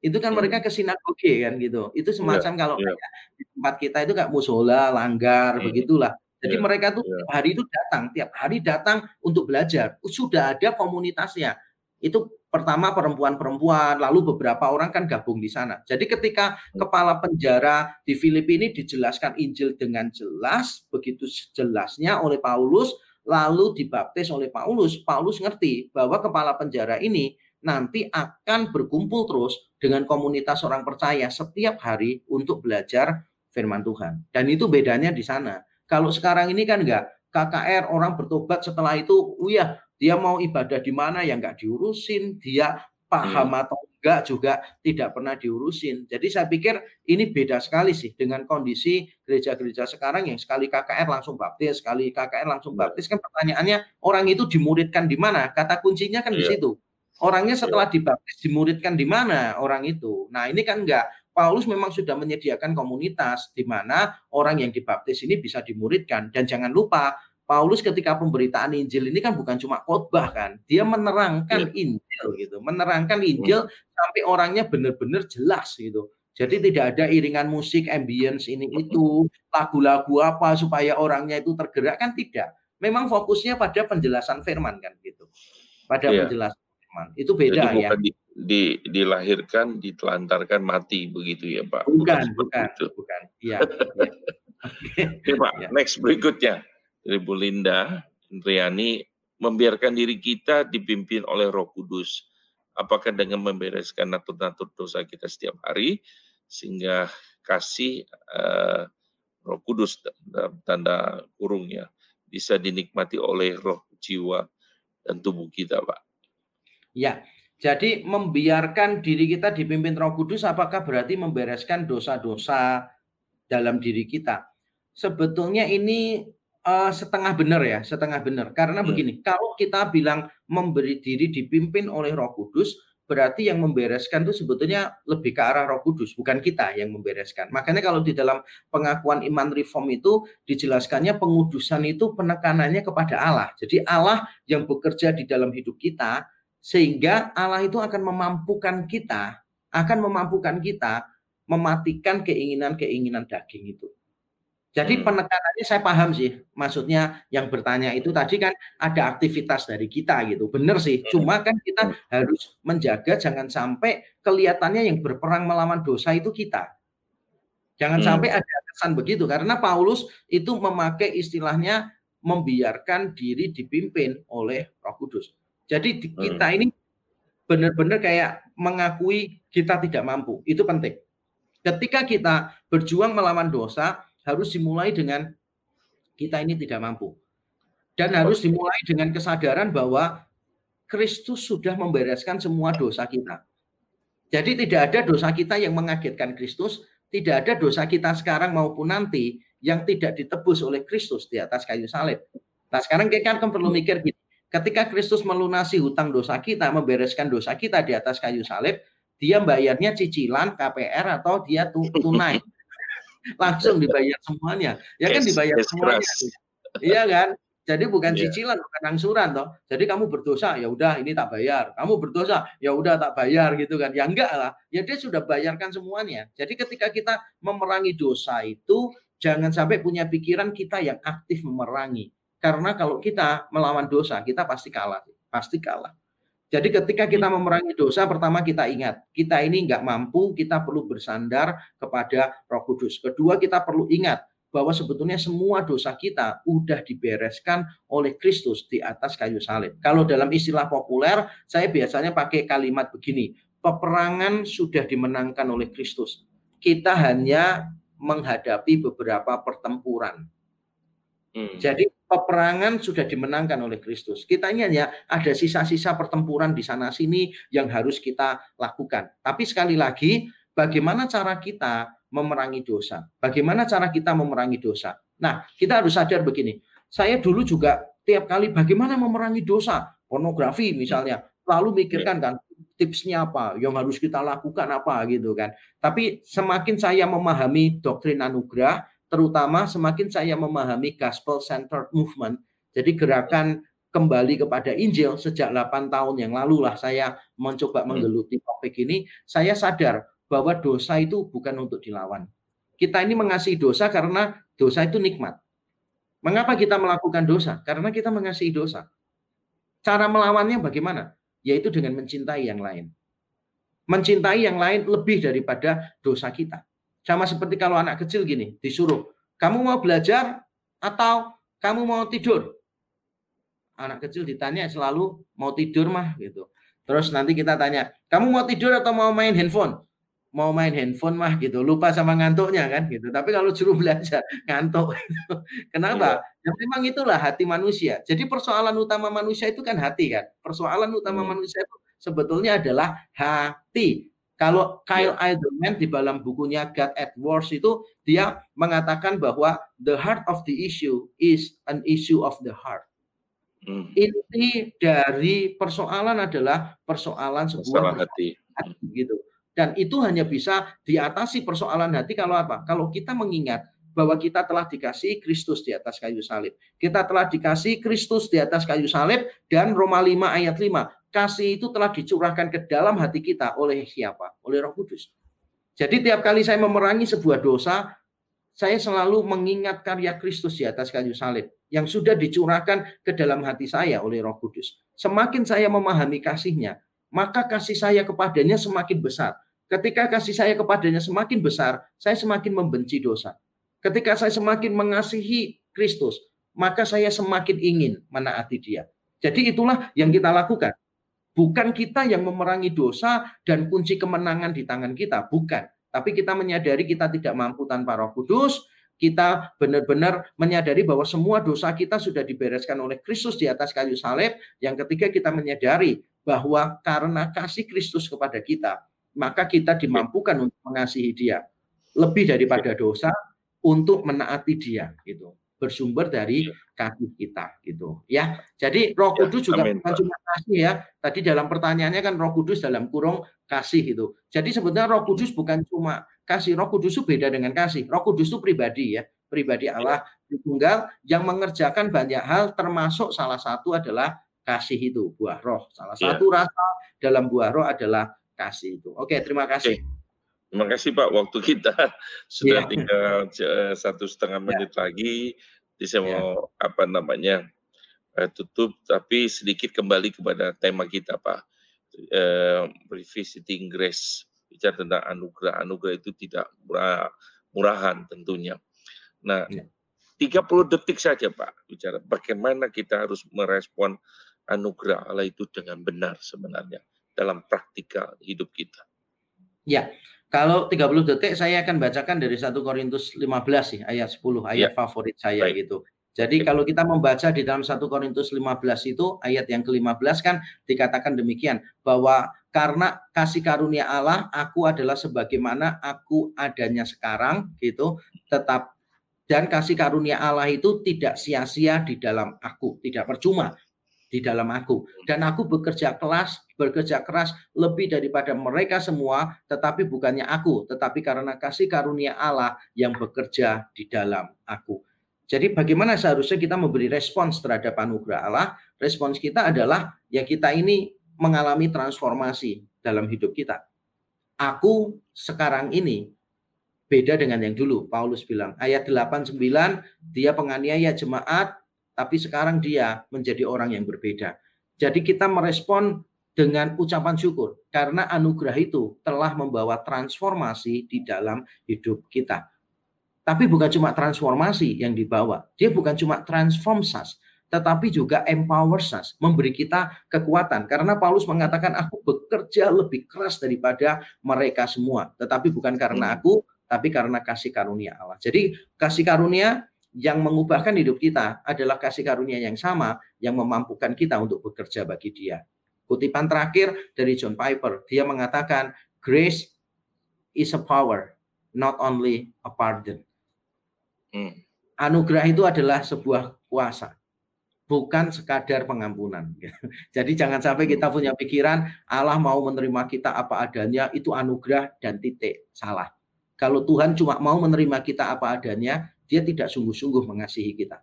itu kan hmm. mereka ke sinagoge kan gitu. Itu iya, semacam yeah, kalau yeah. di tempat kita itu kayak musola, langgar, hmm. begitulah. Jadi yeah, mereka tuh yeah. tiap hari itu datang, tiap hari datang untuk belajar. Sudah ada komunitasnya. Itu pertama perempuan-perempuan, lalu beberapa orang kan gabung di sana. Jadi ketika kepala penjara di Filipina ini dijelaskan Injil dengan jelas, begitu jelasnya oleh Paulus, lalu dibaptis oleh Paulus, Paulus ngerti bahwa kepala penjara ini nanti akan berkumpul terus dengan komunitas orang percaya setiap hari untuk belajar firman Tuhan. Dan itu bedanya di sana. Kalau sekarang ini kan enggak, KKR orang bertobat setelah itu, oh ya dia mau ibadah di mana yang nggak diurusin, dia paham hmm. atau enggak juga tidak pernah diurusin. Jadi saya pikir ini beda sekali sih dengan kondisi gereja-gereja sekarang yang sekali KKR langsung baptis, sekali KKR langsung iya. baptis kan pertanyaannya orang itu dimuridkan di mana? Kata kuncinya kan yeah. di iya. situ. Orangnya iya. setelah dibaptis dimuridkan di mana orang itu. Nah, ini kan enggak Paulus memang sudah menyediakan komunitas di mana orang yang dibaptis ini bisa dimuridkan dan jangan lupa Paulus ketika pemberitaan Injil ini kan bukan cuma khotbah kan, dia menerangkan ya. Injil gitu, menerangkan Injil hmm. sampai orangnya benar-benar jelas gitu. Jadi tidak ada iringan musik, ambience ini itu, lagu-lagu apa supaya orangnya itu tergerak kan tidak. Memang fokusnya pada penjelasan firman kan gitu. Pada ya. penjelasan firman. Itu beda Jadi ya. Di, di, dilahirkan, ditelantarkan mati begitu ya Pak. Bukan, bukan, bukan. bukan. Iya. ya. Oke Pak, ya. next berikutnya dari Bu Linda Indriani membiarkan diri kita dipimpin oleh Roh Kudus. Apakah dengan membereskan natur-natur dosa kita setiap hari sehingga kasih uh, Roh Kudus dalam tanda kurungnya bisa dinikmati oleh roh jiwa dan tubuh kita, Pak. Ya, jadi membiarkan diri kita dipimpin Roh Kudus apakah berarti membereskan dosa-dosa dalam diri kita? Sebetulnya ini uh, setengah benar ya, setengah benar. Karena hmm. begini, kalau kita bilang memberi diri dipimpin oleh Roh Kudus, berarti yang membereskan itu sebetulnya lebih ke arah Roh Kudus, bukan kita yang membereskan. Makanya kalau di dalam pengakuan iman reform itu dijelaskannya pengudusan itu penekanannya kepada Allah. Jadi Allah yang bekerja di dalam hidup kita sehingga Allah itu akan memampukan kita, akan memampukan kita mematikan keinginan-keinginan daging itu. Jadi hmm. penekanannya saya paham sih, maksudnya yang bertanya itu tadi kan ada aktivitas dari kita gitu, benar sih. Hmm. Cuma kan kita hmm. harus menjaga jangan sampai kelihatannya yang berperang melawan dosa itu kita. Jangan hmm. sampai ada kesan begitu, karena Paulus itu memakai istilahnya membiarkan diri dipimpin oleh Roh Kudus. Jadi kita ini benar-benar kayak mengakui kita tidak mampu, itu penting. Ketika kita berjuang melawan dosa, harus dimulai dengan kita ini tidak mampu. Dan harus dimulai dengan kesadaran bahwa Kristus sudah membereskan semua dosa kita. Jadi tidak ada dosa kita yang mengagetkan Kristus, tidak ada dosa kita sekarang maupun nanti yang tidak ditebus oleh Kristus di atas kayu salib. Nah sekarang kita kan perlu mikir gini, ketika Kristus melunasi hutang dosa kita, membereskan dosa kita di atas kayu salib, dia bayarnya cicilan KPR atau dia tunai langsung dibayar semuanya. Ya kan dibayar semuanya. Iya kan? Jadi bukan yeah. cicilan, bukan angsuran toh. Jadi kamu berdosa, ya udah ini tak bayar. Kamu berdosa, ya udah tak bayar gitu kan. Ya enggak lah. Ya dia sudah bayarkan semuanya. Jadi ketika kita memerangi dosa itu jangan sampai punya pikiran kita yang aktif memerangi. Karena kalau kita melawan dosa, kita pasti kalah. Pasti kalah. Jadi ketika kita memerangi dosa, pertama kita ingat, kita ini enggak mampu, kita perlu bersandar kepada roh kudus. Kedua, kita perlu ingat, bahwa sebetulnya semua dosa kita udah dibereskan oleh Kristus di atas kayu salib. Kalau dalam istilah populer, saya biasanya pakai kalimat begini, peperangan sudah dimenangkan oleh Kristus. Kita hanya menghadapi beberapa pertempuran. Hmm. Jadi peperangan sudah dimenangkan oleh Kristus. Kita ini hanya ada sisa-sisa pertempuran di sana sini yang harus kita lakukan. Tapi sekali lagi, bagaimana cara kita memerangi dosa. Bagaimana cara kita memerangi dosa? Nah, kita harus sadar begini. Saya dulu juga tiap kali bagaimana memerangi dosa, pornografi misalnya, lalu mikirkan kan tipsnya apa, yang harus kita lakukan apa gitu kan. Tapi semakin saya memahami doktrin anugerah, terutama semakin saya memahami gospel centered movement, jadi gerakan kembali kepada Injil sejak 8 tahun yang lalu lah saya mencoba hmm. menggeluti topik ini, saya sadar bahwa dosa itu bukan untuk dilawan. Kita ini mengasihi dosa karena dosa itu nikmat. Mengapa kita melakukan dosa? Karena kita mengasihi dosa. Cara melawannya bagaimana? Yaitu dengan mencintai yang lain. Mencintai yang lain lebih daripada dosa kita. Sama seperti kalau anak kecil gini, disuruh, kamu mau belajar atau kamu mau tidur? Anak kecil ditanya selalu mau tidur mah gitu. Terus nanti kita tanya, kamu mau tidur atau mau main handphone? mau main handphone mah gitu lupa sama ngantuknya kan gitu tapi kalau suruh belajar ngantuk gitu. kenapa iya. ya memang itulah hati manusia jadi persoalan utama manusia itu kan hati kan persoalan utama hmm. manusia itu sebetulnya adalah hati kalau Kyle yeah. Eidelman di dalam bukunya God at Wars itu dia mengatakan bahwa the heart of the issue is an issue of the heart. Hmm. Inti dari persoalan adalah persoalan sebuah hati. hati gitu. Dan itu hanya bisa diatasi persoalan hati kalau apa? Kalau kita mengingat bahwa kita telah dikasih Kristus di atas kayu salib. Kita telah dikasih Kristus di atas kayu salib dan Roma 5 ayat 5. Kasih itu telah dicurahkan ke dalam hati kita oleh siapa? Oleh Roh Kudus. Jadi tiap kali saya memerangi sebuah dosa, saya selalu mengingat karya Kristus di atas kayu salib yang sudah dicurahkan ke dalam hati saya oleh Roh Kudus. Semakin saya memahami kasihnya, maka kasih saya kepadanya semakin besar. Ketika kasih saya kepadanya semakin besar, saya semakin membenci dosa. Ketika saya semakin mengasihi Kristus, maka saya semakin ingin menaati dia. Jadi itulah yang kita lakukan. Bukan kita yang memerangi dosa dan kunci kemenangan di tangan kita, bukan. Tapi kita menyadari kita tidak mampu tanpa Roh Kudus, kita benar-benar menyadari bahwa semua dosa kita sudah dibereskan oleh Kristus di atas kayu salib. Yang ketiga kita menyadari bahwa karena kasih Kristus kepada kita, maka kita dimampukan untuk mengasihi dia lebih daripada dosa untuk menaati dia gitu bersumber dari kasih kita gitu ya jadi Roh ya, Kudus juga bukan cuma kasih ya tadi dalam pertanyaannya kan Roh Kudus dalam kurung kasih itu jadi sebenarnya Roh Kudus bukan cuma kasih Roh Kudus itu beda dengan kasih Roh Kudus itu pribadi ya pribadi Allah ya. tunggal yang mengerjakan banyak hal termasuk salah satu adalah kasih itu buah roh salah ya. satu rasa dalam buah roh adalah kasih itu. Oke, terima kasih. Oke. Terima kasih Pak. Waktu kita sudah ya. tinggal uh, satu setengah iya. menit ya. lagi. Jadi saya ya. mau apa namanya uh, tutup, tapi sedikit kembali kepada tema kita Pak. Uh, revisiting grace bicara tentang anugerah. Anugerah itu tidak murah, murahan tentunya. Nah, ya. 30 detik saja Pak bicara bagaimana kita harus merespon anugerah Allah itu dengan benar sebenarnya dalam praktikal hidup kita. Ya, kalau 30 detik saya akan bacakan dari 1 Korintus 15 sih, ayat 10, ayat ya. favorit saya Baik. gitu. Jadi kalau kita membaca di dalam 1 Korintus 15 itu ayat yang ke-15 kan dikatakan demikian bahwa karena kasih karunia Allah aku adalah sebagaimana aku adanya sekarang gitu tetap dan kasih karunia Allah itu tidak sia-sia di dalam aku, tidak percuma di dalam aku dan aku bekerja keras bekerja keras lebih daripada mereka semua tetapi bukannya aku tetapi karena kasih karunia Allah yang bekerja di dalam aku Jadi bagaimana seharusnya kita memberi respons terhadap anugerah Allah? Respons kita adalah ya kita ini mengalami transformasi dalam hidup kita. Aku sekarang ini beda dengan yang dulu. Paulus bilang ayat 89 dia penganiaya jemaat tapi sekarang dia menjadi orang yang berbeda. Jadi kita merespon dengan ucapan syukur karena anugerah itu telah membawa transformasi di dalam hidup kita. Tapi bukan cuma transformasi yang dibawa. Dia bukan cuma transform us, tetapi juga empower us, memberi kita kekuatan. Karena Paulus mengatakan, aku bekerja lebih keras daripada mereka semua. Tetapi bukan karena hmm. aku, tapi karena kasih karunia Allah. Jadi kasih karunia yang mengubahkan hidup kita adalah kasih karunia yang sama yang memampukan kita untuk bekerja bagi dia. Kutipan terakhir dari John Piper, dia mengatakan, grace is a power, not only a pardon. Hmm. Anugerah itu adalah sebuah kuasa, bukan sekadar pengampunan. Jadi jangan sampai hmm. kita punya pikiran Allah mau menerima kita apa adanya itu anugerah dan titik salah. Kalau Tuhan cuma mau menerima kita apa adanya, dia tidak sungguh-sungguh mengasihi kita.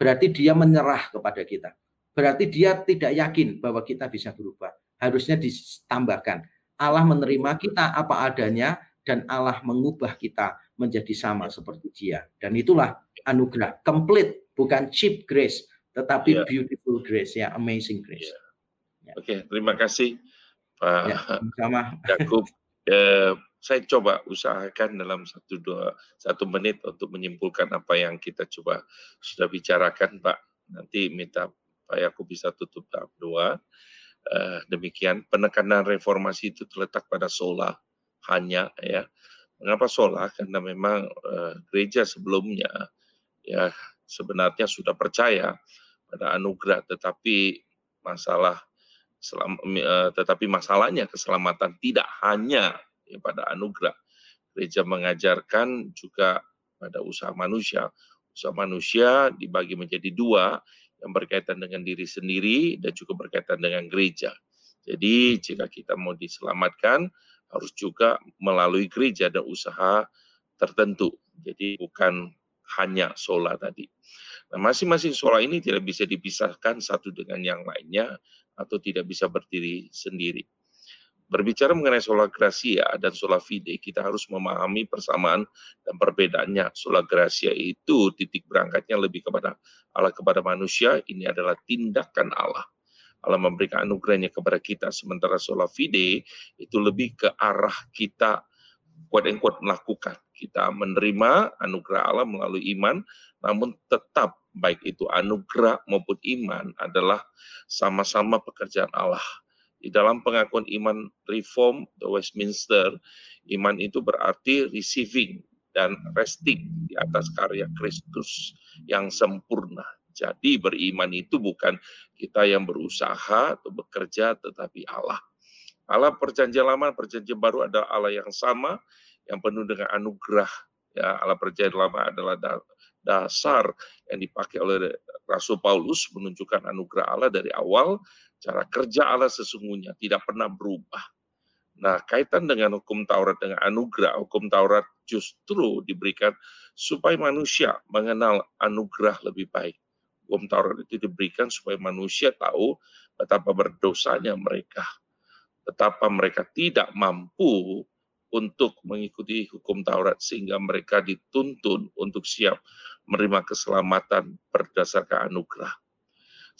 Berarti dia menyerah kepada kita. Berarti dia tidak yakin bahwa kita bisa berubah. Harusnya ditambahkan. Allah menerima kita apa adanya dan Allah mengubah kita menjadi sama seperti dia. Dan itulah anugerah complete, bukan cheap grace, tetapi yeah. beautiful grace, ya amazing grace. Yeah. Oke, okay, terima kasih Pak ya, sama. Eh, saya coba usahakan dalam satu dua satu menit untuk menyimpulkan apa yang kita coba sudah bicarakan, Pak. Nanti minta Pak Yakub bisa tutup tahap dua. Uh, demikian penekanan reformasi itu terletak pada sola hanya ya Mengapa sholat? Karena memang uh, gereja sebelumnya ya sebenarnya sudah percaya pada anugerah, tetapi masalah selam, uh, tetapi masalahnya keselamatan tidak hanya ya, pada anugerah. Gereja mengajarkan juga pada usaha manusia. Usaha manusia dibagi menjadi dua, yang berkaitan dengan diri sendiri dan juga berkaitan dengan gereja. Jadi jika kita mau diselamatkan, harus juga melalui gereja dan usaha tertentu. Jadi bukan hanya sola tadi. Nah, masing-masing sola ini tidak bisa dipisahkan satu dengan yang lainnya atau tidak bisa berdiri sendiri. Berbicara mengenai sola gracia dan sola fide, kita harus memahami persamaan dan perbedaannya. Sola gracia itu titik berangkatnya lebih kepada Allah kepada manusia, ini adalah tindakan Allah Allah memberikan anugerahnya kepada kita. Sementara sola fide itu lebih ke arah kita kuat and kuat melakukan. Kita menerima anugerah Allah melalui iman, namun tetap baik itu anugerah maupun iman adalah sama-sama pekerjaan Allah. Di dalam pengakuan iman reform the Westminster, iman itu berarti receiving dan resting di atas karya Kristus yang sempurna. Jadi beriman itu bukan kita yang berusaha atau bekerja, tetapi Allah. Allah perjanjian lama, perjanjian baru adalah Allah yang sama, yang penuh dengan anugerah. Ya, Allah perjanjian lama adalah dasar yang dipakai oleh Rasul Paulus menunjukkan anugerah Allah dari awal, cara kerja Allah sesungguhnya tidak pernah berubah. Nah, kaitan dengan hukum Taurat dengan anugerah, hukum Taurat justru diberikan supaya manusia mengenal anugerah lebih baik hukum Taurat itu diberikan supaya manusia tahu betapa berdosanya mereka, betapa mereka tidak mampu untuk mengikuti hukum Taurat sehingga mereka dituntun untuk siap menerima keselamatan berdasarkan anugerah.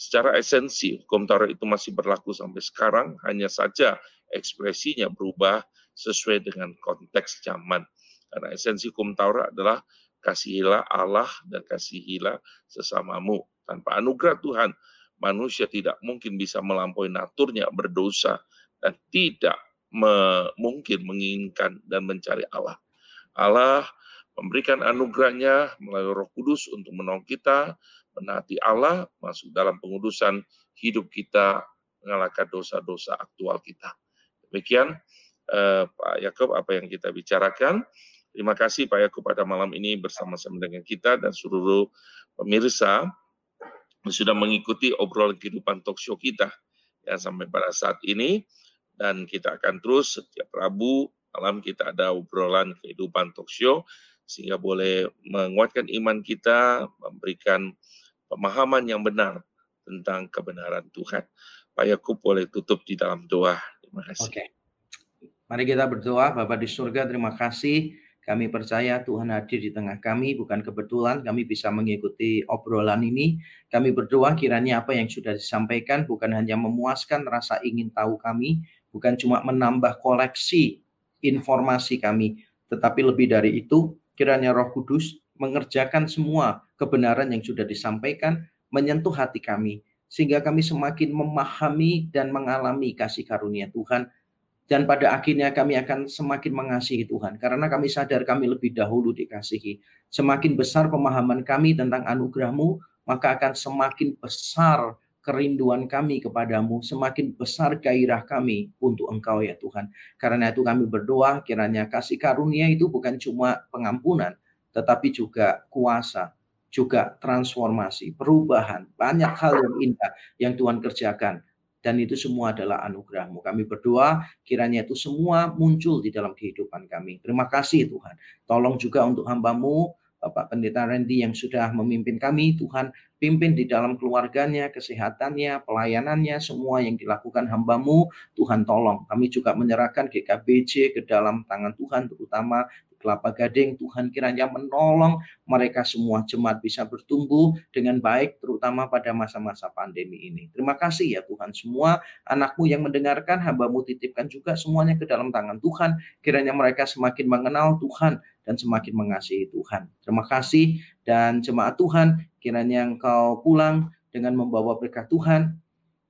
Secara esensi, hukum Taurat itu masih berlaku sampai sekarang, hanya saja ekspresinya berubah sesuai dengan konteks zaman. Karena esensi hukum Taurat adalah kasihilah Allah dan kasihilah sesamamu. Tanpa anugerah Tuhan, manusia tidak mungkin bisa melampaui naturnya berdosa dan tidak me mungkin menginginkan dan mencari Allah. Allah memberikan anugerahnya melalui roh kudus untuk menolong kita, menaati Allah, masuk dalam pengudusan hidup kita, mengalahkan dosa-dosa aktual kita. Demikian eh, Pak Yakob apa yang kita bicarakan. Terima kasih Pak Yakob pada malam ini bersama-sama dengan kita dan seluruh pemirsa sudah mengikuti obrolan kehidupan talk kita ya sampai pada saat ini dan kita akan terus setiap Rabu malam kita ada obrolan kehidupan talk sehingga boleh menguatkan iman kita, memberikan pemahaman yang benar tentang kebenaran Tuhan. Pak Yakub boleh tutup di dalam doa. Terima kasih. Oke. Mari kita berdoa, Bapak di surga, terima kasih. Kami percaya Tuhan hadir di tengah kami, bukan kebetulan kami bisa mengikuti obrolan ini. Kami berdoa kiranya apa yang sudah disampaikan bukan hanya memuaskan rasa ingin tahu kami, bukan cuma menambah koleksi informasi kami, tetapi lebih dari itu kiranya Roh Kudus mengerjakan semua kebenaran yang sudah disampaikan, menyentuh hati kami, sehingga kami semakin memahami dan mengalami kasih karunia Tuhan. Dan pada akhirnya kami akan semakin mengasihi Tuhan, karena kami sadar kami lebih dahulu dikasihi. Semakin besar pemahaman kami tentang anugerahmu, maka akan semakin besar kerinduan kami kepadamu, semakin besar gairah kami untuk Engkau ya Tuhan. Karena itu kami berdoa kiranya kasih karunia itu bukan cuma pengampunan, tetapi juga kuasa, juga transformasi, perubahan, banyak hal yang indah yang Tuhan kerjakan. Dan itu semua adalah anugerahmu. Kami berdoa kiranya itu semua muncul di dalam kehidupan kami. Terima kasih Tuhan. Tolong juga untuk hambamu, Bapak Pendeta Randy yang sudah memimpin kami, Tuhan pimpin di dalam keluarganya, kesehatannya, pelayanannya, semua yang dilakukan hambamu, Tuhan tolong. Kami juga menyerahkan GKBJ ke dalam tangan Tuhan, terutama Kelapa Gading, Tuhan kiranya menolong mereka semua jemaat bisa bertumbuh dengan baik, terutama pada masa-masa pandemi ini. Terima kasih ya Tuhan, semua anakmu yang mendengarkan, hambamu titipkan juga semuanya ke dalam tangan Tuhan, kiranya mereka semakin mengenal Tuhan dan semakin mengasihi Tuhan. Terima kasih dan jemaat Tuhan, kiranya engkau pulang dengan membawa berkat Tuhan,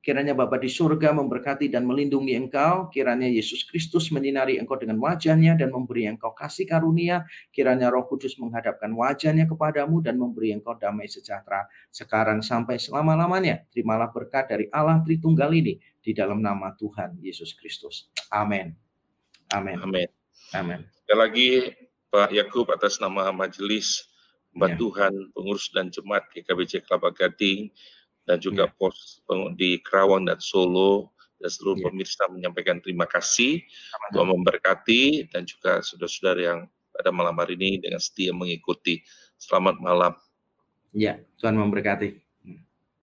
Kiranya Bapa di surga memberkati dan melindungi engkau. Kiranya Yesus Kristus menyinari engkau dengan wajahnya dan memberi engkau kasih karunia. Kiranya roh kudus menghadapkan wajahnya kepadamu dan memberi engkau damai sejahtera. Sekarang sampai selama-lamanya. Terimalah berkat dari Allah Tritunggal ini. Di dalam nama Tuhan Yesus Kristus. Amin. Amin. Amin. Amin. Sekali lagi Pak Yakub atas nama majelis Mbak Ya. Tuhan, pengurus dan jemaat GKBC Kelapa Gading, dan juga Ya. pos di Kerawang dan Solo dan seluruh Ya. pemirsa menyampaikan terima kasih. Tuhan memberkati dan juga saudara-saudara yang pada malam hari ini dengan setia mengikuti. Selamat malam. Ya, Tuhan memberkati.